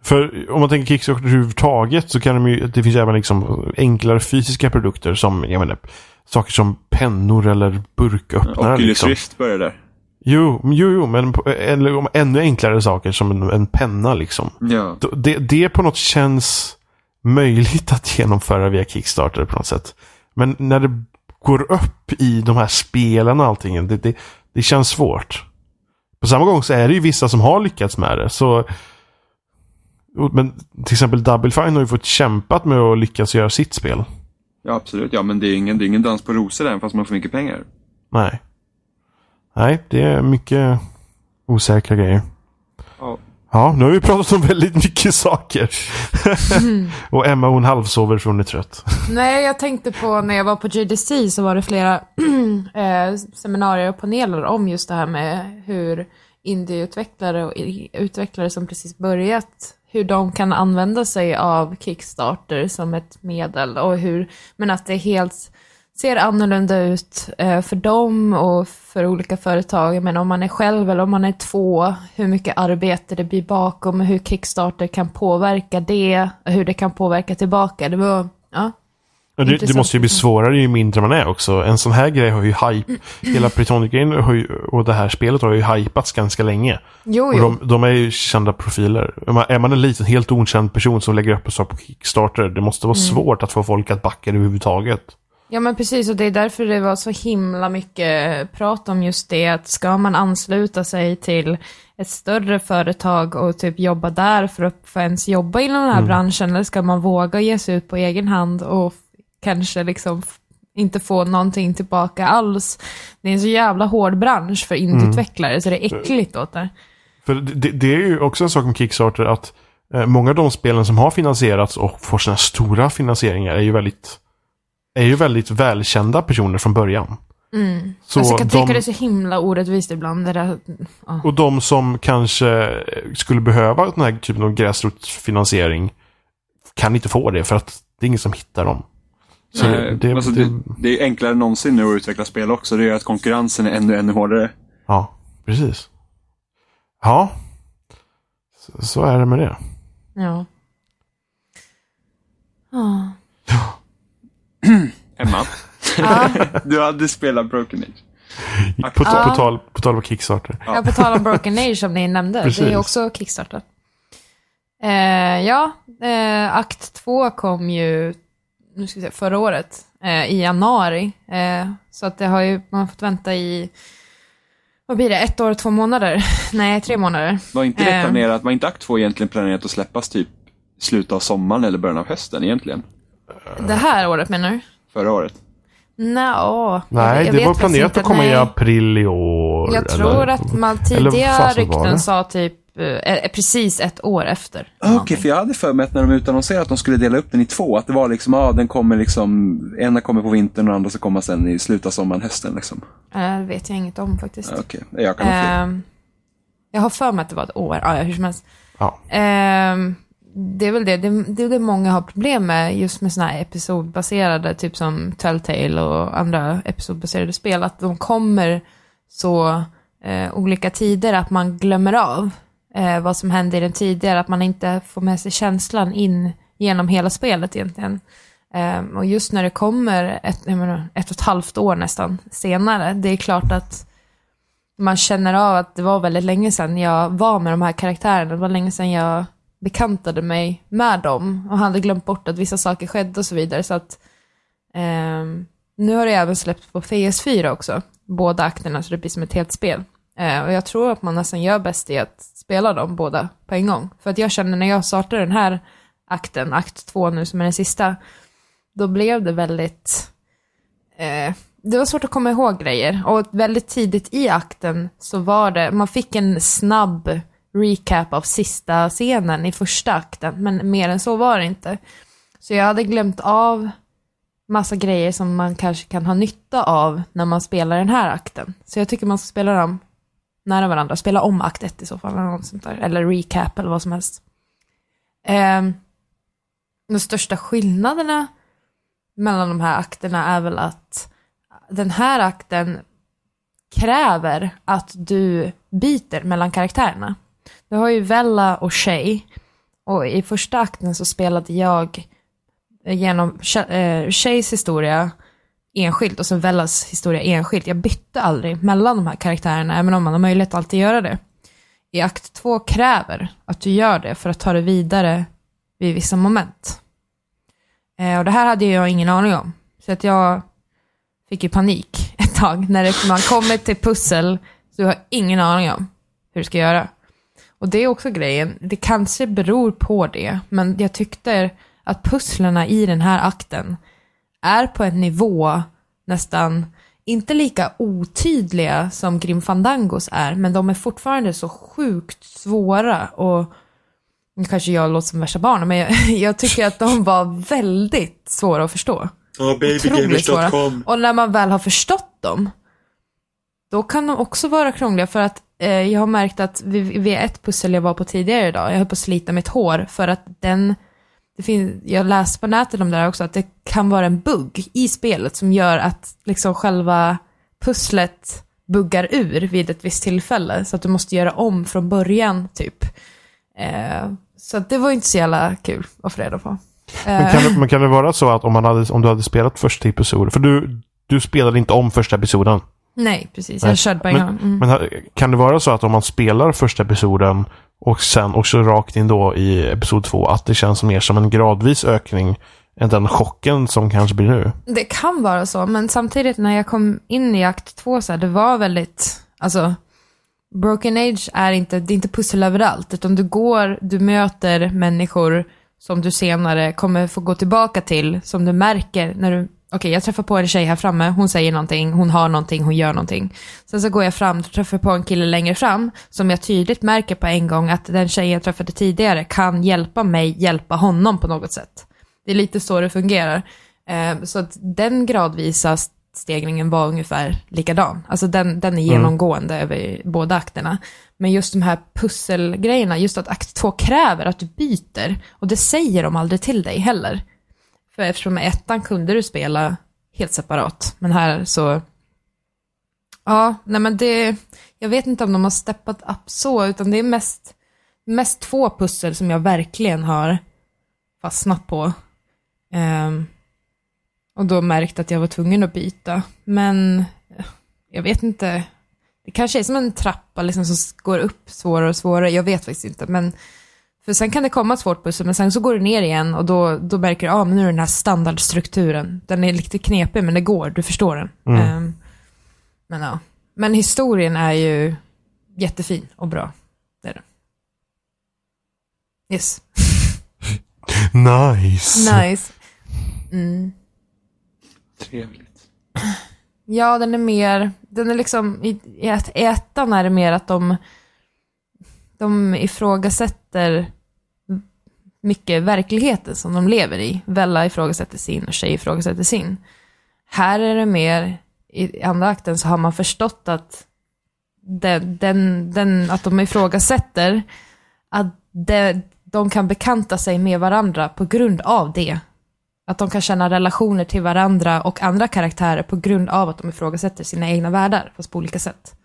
För om man tänker Kickstarter överhuvudtaget så kan de ju, det finns även liksom enklare fysiska produkter som, jag menar, saker som pennor eller burköppnare. Oculus liksom. Rift börjar där. Jo, jo, jo, men eller om ännu enklare saker som en, en penna liksom. Ja. Det, det på något känns möjligt att genomföra via Kickstarter på något sätt. Men när det går upp i de här spelen och allting, det, det, det känns svårt. På samma gång så är det ju vissa som har lyckats med det. Så, men till exempel Double Fine har ju fått kämpat med att lyckas göra sitt spel. ja, absolut. Ja, men det är ingen, det är ingen dans på rosor än fast man får mycket pengar. Nej. Nej, det är mycket osäkra grejer. Ja. Ja, nu har vi pratat om väldigt mycket saker. och Emma hon halvsover för hon är trött. Nej, jag tänkte på när jag var på GDC så var det flera eh, seminarier och paneler om just det här med hur indieutvecklare och utvecklare som precis börjat, hur de kan använda sig av Kickstarter som ett medel och hur, men att det helt ser annorlunda ut eh, för dem och för olika företag. Men om man är själv eller om man är två, hur mycket arbete det blir bakom och hur Kickstarter kan påverka det och hur det kan påverka tillbaka. Det var, ja. Och det, måste ju bli svårare ju mindre man är också. En sån här grej har ju hype. Hela har ju- och det här spelet har ju hypats ganska länge. Jo, Och jo. de, de är ju kända profiler. Är man- en liten, helt okänd person som lägger upp en sak på Kickstarter, det måste vara Mm. svårt att få folk att backa det överhuvudtaget. Ja men precis och det är därför det var så himla mycket prat om just det att ska man ansluta sig till ett större företag och typ jobba där för att få ens jobba inom den här branschen eller ska man våga ge sig ut på egen hand och kanske liksom inte få någonting tillbaka alls. Det är en så jävla hård bransch för indieutvecklare så det är äckligt åt det. För det, det är ju också en sak med Kickstarter att eh, många av de spelen som har finansierats och får sina stora finansieringar är ju väldigt är ju väldigt välkända personer från början. Så alltså, jag kan tycka de, det är så himla orättvist ibland. Där, ja. Och de som kanske skulle behöva den här typen av gräsrotsfinansiering kan inte få det för att det är ingen som hittar dem. Så Nej, det, alltså, det, det, det är enklare än någonsin nu att utveckla spel också. Det gör att konkurrensen är ännu, ännu hårdare. Ja, precis. Ja, så, så är det med det. ja. Ja. Emma, du hade spelat Broken Age. På, Ja. på, tal, på tal om Kickstarter. Ja, på tal om Broken Age som ni nämnde. Det Precis. är också Kickstarter. Eh, ja, eh, akt två kom ju nu ska vi se, förra året, eh, i januari. Eh, så att det har ju, man har fått vänta i, vad blir det, ett år och två månader? Nej, tre månader. Var inte det Eh. planerat, var inte akt 2 egentligen planerat att släppas typ slutet av sommaren eller början av hösten egentligen? Det här året menar du? Förra året. Nå, Nej, jag det vet var planerat att komma i april i år. Jag tror eller? att man tidigare rykten sa typ eh, eh, precis ett år efter. Okej, för jag hade för mig att när de utannonserade att de skulle dela upp den i två, att det var liksom, ja, den kommer liksom, ena kommer på vintern och andra ska komma sen i slutet av sommaren, hösten liksom. Eh, Det vet jag inget om faktiskt. Ja, Okej, jag kan. Ehm, jag har för mig att det var ett år, ja, hur som helst. Ja. Ehm, det är väl det. det, det är det många har problem med just med sådana här episodbaserade, typ som Telltale och andra episodbaserade spel, att de kommer så eh, olika tider att man glömmer av eh, vad som hände i den tidigare, att man inte får med sig känslan in genom hela spelet egentligen. Eh, och just när det kommer ett, jag menar, ett och ett halvt år nästan senare, det är klart att man känner av att det var väldigt länge sedan jag var med de här karaktärerna. Det var länge sedan jag bekantade mig med dem och hade glömt bort att vissa saker skedde och så vidare. Så att eh, nu har det även släppts på PS4 också, båda akterna, så det blir som ett helt spel. Eh, och jag tror att man nästan gör bäst i att spela dem båda på en gång. För att jag känner när jag startade den här akten, akt två nu som är den sista, då blev det väldigt eh, det var svårt att komma ihåg grejer. Och väldigt tidigt i akten så var det, man fick en snabb recap av sista scenen i första akten, men mer än så var det inte. Så jag hade glömt av massa grejer som man kanske kan ha nytta av när man spelar den här akten. Så jag tycker man ska spela dem nära varandra. Spela om akt ett i så fall, eller något sånt där. Eller recap eller vad som helst. Ehm, de största skillnaderna mellan de här akterna är väl att den här akten kräver att du byter mellan karaktärerna. Du har ju Vella och Shay. Och i första akten så spelade jag genom eh, Shays historia enskilt och sen Vellas historia enskilt. Jag bytte aldrig mellan de här karaktärerna, även om man har möjlighet att alltid göra det. I akt två kräver att du gör det för att ta det vidare vid vissa moment. Eh, och det här hade jag ingen aning om. Så att jag fick ju panik ett tag när det, man kommer till pussel så du har ingen aning om hur du ska göra. Och det är också grejen, det kanske beror på det, men jag tyckte att pusslerna i den här akten är på en nivå nästan, inte lika otydliga som Grim Fandangos är, men de är fortfarande så sjukt svåra och nu kanske jag låter som värsta barnen, men jag, jag tycker att de var väldigt svåra att förstå. Ja, Otroligt svåra. Och när man väl har förstått dem, då kan de också vara krångliga för att eh, jag har märkt att vid, vid ett pussel jag var på tidigare idag, jag höll på att slita mitt hår för att den, det finns, jag läste på nätet om det där också, att det kan vara en bugg i spelet som gör att liksom själva pusslet buggar ur vid ett visst tillfälle, så att du måste göra om från början typ. Eh, så att det var inte så jävla kul att få reda på. Men Eh, kan, det- men kan det vara så att om, man hade, om du hade spelat första episoden, för du, du spelade inte om första episoden. nej, precis. Nej, Jag körde på en gång. Mm. Men kan det vara så att om man spelar första episoden och sen också rakt in då i episod två, att det känns mer som en gradvis ökning än den chocken som kanske blir nu? Det kan vara så, men samtidigt när jag kom in i akt två så här, det var väldigt, alltså, Broken Age är inte, det är inte pussel överallt, utan du går, du möter människor som du senare kommer få gå tillbaka till, som du märker när du, okej jag träffar på en tjej här framme, hon säger någonting, hon har någonting, hon gör någonting. Sen så går jag fram och träffar på en kille längre fram, som jag tydligt märker på en gång att den tjejen jag träffade tidigare kan hjälpa mig, hjälpa honom på något sätt. Det är lite så det fungerar. Eh, så att den gradvisa stegringen var ungefär likadan. Alltså den, den är genomgående över båda akterna. Men just de här pusselgrejerna, just att akt två kräver att du byter. Och det säger de aldrig till dig heller. För eftersom ettan kunde du spela helt separat. Men här så... Ja, nej men det... Jag vet inte om de har steppat upp så, utan det är mest, mest två pussel som jag verkligen har fastnat på. Um, och då märkt att jag var tvungen att byta. Men jag vet inte. Det kanske är som en trappa liksom som går upp svårare och svårare. Jag vet faktiskt inte. Men för sen kan det komma ett svårt pussel, men sen så går det ner igen och då, då märker du, ja ah, men nu är den här standardstrukturen. Den är lite knepig, men det går, du förstår den. Ehm, men ja. Men historien är ju jättefin och bra. Det är den. Yes. Nice! Nice. Mm. Trevligt. Ja, den är mer, den är liksom, i, i ettan är det mer att de, de ifrågasätter mycket verkligheten som de lever i. Vella ifrågasätter sin och Tjej ifrågasätter sin. Här är det mer, i andra akten så har man förstått att, den, den, den, att de ifrågasätter att de, de kan bekanta sig med varandra på grund av det. Att de kan känna relationer till varandra och andra karaktärer på grund av att de ifrågasätter sina egna världar, fast på olika sätt.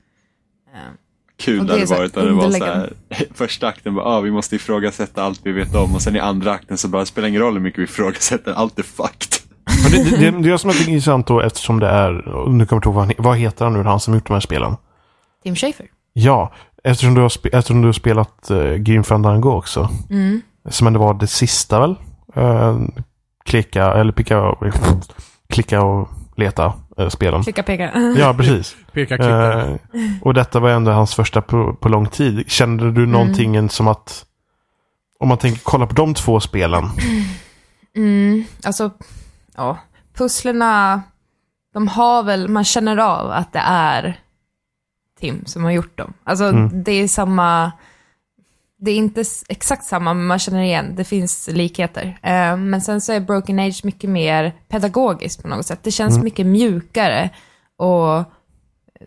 Ehm. Kul det det hade varit om det var så här, första akten bara, ah, vi måste ifrågasätta allt vi vet om och sen i andra akten så bara, spelar ingen roll hur mycket vi ifrågasätter, allt är fucked. Men det, det, det, det är som jag intressant då eftersom det är, nu kommer jag inte ihåg vad, heter han nu, han som gjort de här spelen? Tim Schafer. Ja, eftersom du har, spe, eftersom du har spelat uh, Grim Fandango också. Mm. Som ändå var det sista väl? Uh, klicka, eller picka, klicka och leta spelen. Klicka peka. Ja, precis. Peka klicka. Eh, och detta var ändå hans första på, på lång tid. Kände du någonting som att, om man tänker kolla på de två spelen, Mm, alltså, ja, pusslerna, de har väl, man känner av att det är Tim som har gjort dem. Alltså Mm. det är samma, det är inte exakt samma, men man känner igen, det finns likheter. Eh, men sen så är Broken Age mycket mer pedagogiskt på något sätt. Det känns mycket mjukare och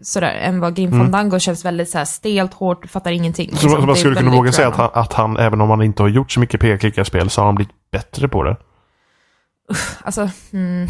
sådär, än vad Grim Fandango känns väldigt så här stelt, hårt, du fattar ingenting. så, liksom. man skulle kunna våga säga att han, att han, även om han inte har gjort så mycket peka-klicka-spel, så har han blivit bättre på det. Alltså, mm.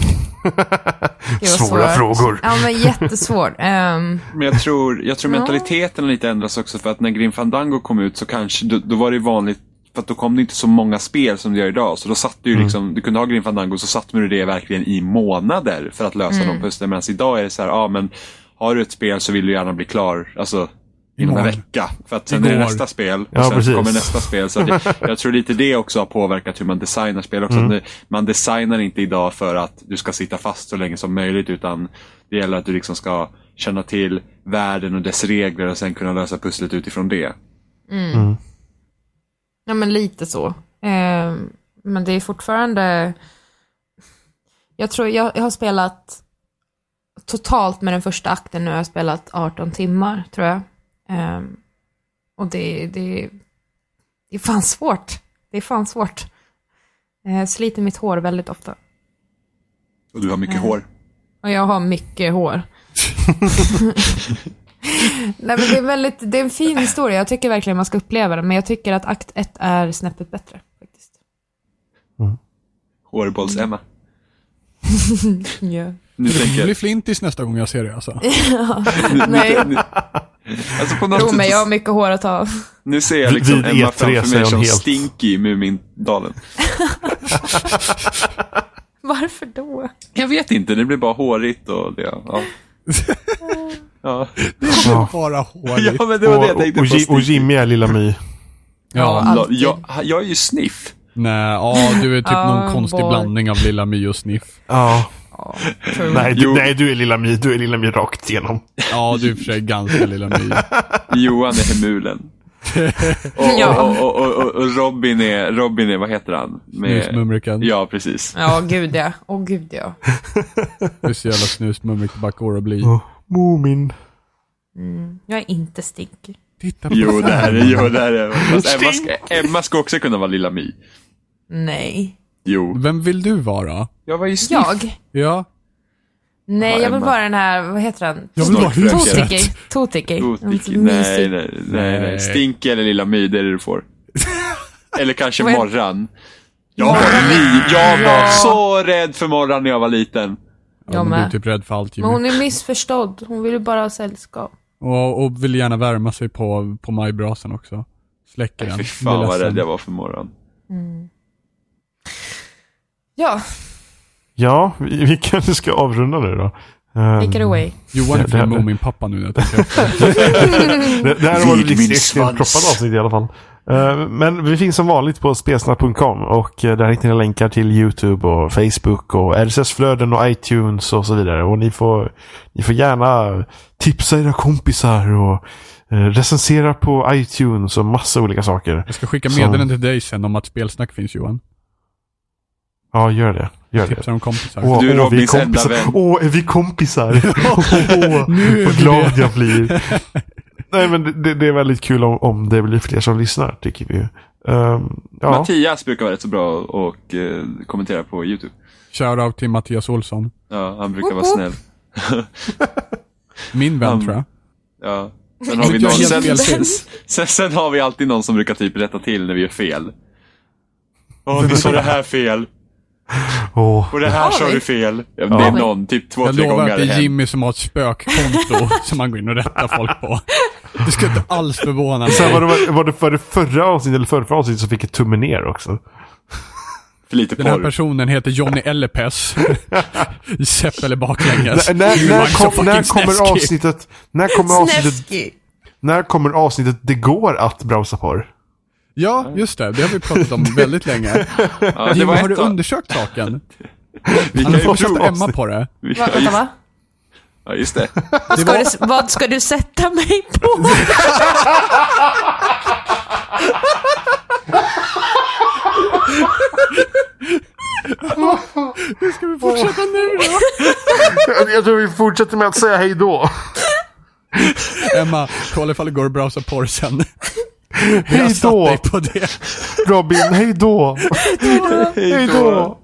Svåra frågor. Ja, men jättesvårt. Ehm, Men jag tror, jag tror mentaliteten lite ändras också för att när Grim Fandango kom ut så kanske, då, då var det vanligt för att då kom det inte så många spel som det gör idag. Så då satt du ju liksom, du kunde ha Grim Fandango så satt med det verkligen i månader för att lösa de pusslen. Medan idag är det så här, ja men har du ett spel så vill du gärna bli klar, alltså inom en vecka. För att sen är det Igår. nästa spel och Ja, sen precis. kommer nästa spel. Så att jag, jag tror lite det också har påverkat hur man designar spel också. Det- Man designar inte idag för att du ska sitta fast så länge som möjligt utan det gäller att du liksom ska känna till världen och dess regler och sen kunna lösa pusslet utifrån det. ja, men lite så. Ehm, men det är fortfarande... Jag tror, jag, jag har spelat totalt med den första akten nu, har jag spelat 18 timmar, tror jag. Ehm, och det, det, det är fan svårt. Det är fan svårt. Jag sliter mitt hår väldigt ofta. Och du har mycket hår. Och jag har mycket hår. Nej, men det, är väldigt, det är en fin historia. Jag tycker verkligen man ska uppleva den. Men jag tycker att akt 1 är snäppet bättre. Faktiskt. Hårbolls-Emma. Ja. Nu tänker Jag blir flintis nästa gång jag ser det alltså. Nu, Nej. nu, nu, alltså på något Tro sätt, mig, jag har mycket hår att ta av. nu ser jag liksom Vid Emma E3 framför är mig som helt- Stinky i Mumindalen. Varför då? Jag vet inte, det blir bara hårigt och det, ja. Ja, Ja. Bara hårigt. ja men det var det jag Och, tänkte och, på. Och. Jimmy är lilla My. Ja. alltid. jag, jag är ju Sniff. Nej, ja du är typ Ja, någon konstig blandning av Lilla My och Sniff. Ja. Ja. Nej, du, nej, du är lilla My. Du är lilla My rakt igenom. Ja, du är för sig ganska Lilla My. Johan är Hemulen. Och, Ja. och, och, och, och, och Robin är, Robin är, vad heter han? Med, Snusmumriken. ja, precis. Ja, gud ja. Åh gud ja. Du är så jävla snusmumrik det bara går att bli. Oh, Moomin. Mm. Jag är inte stinky. Titta på Jo, det här är, jo, det här är. Emma, ska, Emma ska också kunna vara Lilla My. Nej. Jo. Vem vill du vara? Jag var ju Sniff. Jag? Ja. Nej, Ja, jag vill Emma. vara den här, vad heter den? Jag vill vara Snorkfröken. huset. Totiki. En Nej, mysig- nej, nej, nej. Nej. Eller Lilla My, det är det du får. Eller kanske Vad är- Morran. Jag var, li, jag var så rädd för Morran när jag var liten. ja Jag men du är med. typ rädd för allt Men hon är missförstådd. Hon vill ju bara ha sällskap. Och, och vill gärna värma sig på, på majbrasan också. Släcker den. Fy fan Blir vad ledsen. rädd jag var för Morran. Ja, Ja, vi, vi kanske ska avrunda nu då. Um, take it away. Johan är för Moomin pappa nu jag det, det här var ett min extremt svans. proppat avsnitt i alla fall. Eh, men vi finns som vanligt på spelsnack.com och uh, där hittar ni länkar till YouTube och Facebook och RSS-flöden och iTunes och så vidare. Och ni får, ni får gärna tipsa era kompisar och eh, recensera på iTunes och massa olika saker. Jag ska skicka meddelanden till dig sen om att spelsnack finns Johan. Ja, gör det. Gör det. Om kompisar. Åh, Du är åh, vi kompisar. vän. Åh, är vi kompisar? Åh, Nu är vad glad det. jag blir. Nej, men det, det är väldigt kul om, om det blir fler som lyssnar, tycker vi. Um, ja. Mattias brukar vara rätt så bra och eh, kommentera på YouTube. Shoutout till Mattias Olsson. Ja, han brukar vara snäll. Min vän Um, tror jag. Ja. Sen har, vi någon, sen, sen, sen, sen har vi alltid någon som brukar typ rätta till när vi gör fel. Åh, vi sa det här fel. Åh. Och det här sa du fel. Ja, Ja. Det är någon, typ två, Jag tre lovar gånger att det är. Jimmy som har ett spökkonto som han går in och rättar folk på. Det ska inte alls förvåna Sen var mig. det, var, det, var det förra avsnittet eller förra, förra avsnittet som fick ett tumme ner också? För lite Den här personen heter Johnny Ellepes. I Sepp eller baklänges. När, när, kom, när kommer avsnittet... När kommer avsnittet... När kommer avsnittet det går att browsa porr? Ja, just det. Det har vi pratat om väldigt länge. Ja, var har du av, undersökt saken? vi Han kan ju prova Emma på det. Vi Va, kan, vänta, va? ja, just det. Det Ska var, du, vad ska du sätta mig på? ska vi fortsätta nu då? Jag, jag tror vi fortsätter med att säga hej då. Emma, kolla ifall det går att browsa porr sen. Hej då. Robin, hej då. Hej då.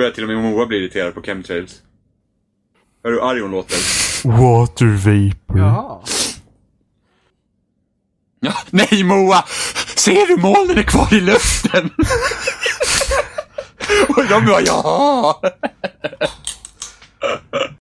Börjar till och med Moa bli irriterad på chemtrails. Hör du hur arg hon låter? Water vapor. Jaha. Ja, nej Moa! Ser du molnen är kvar i luften? Och de bara ja!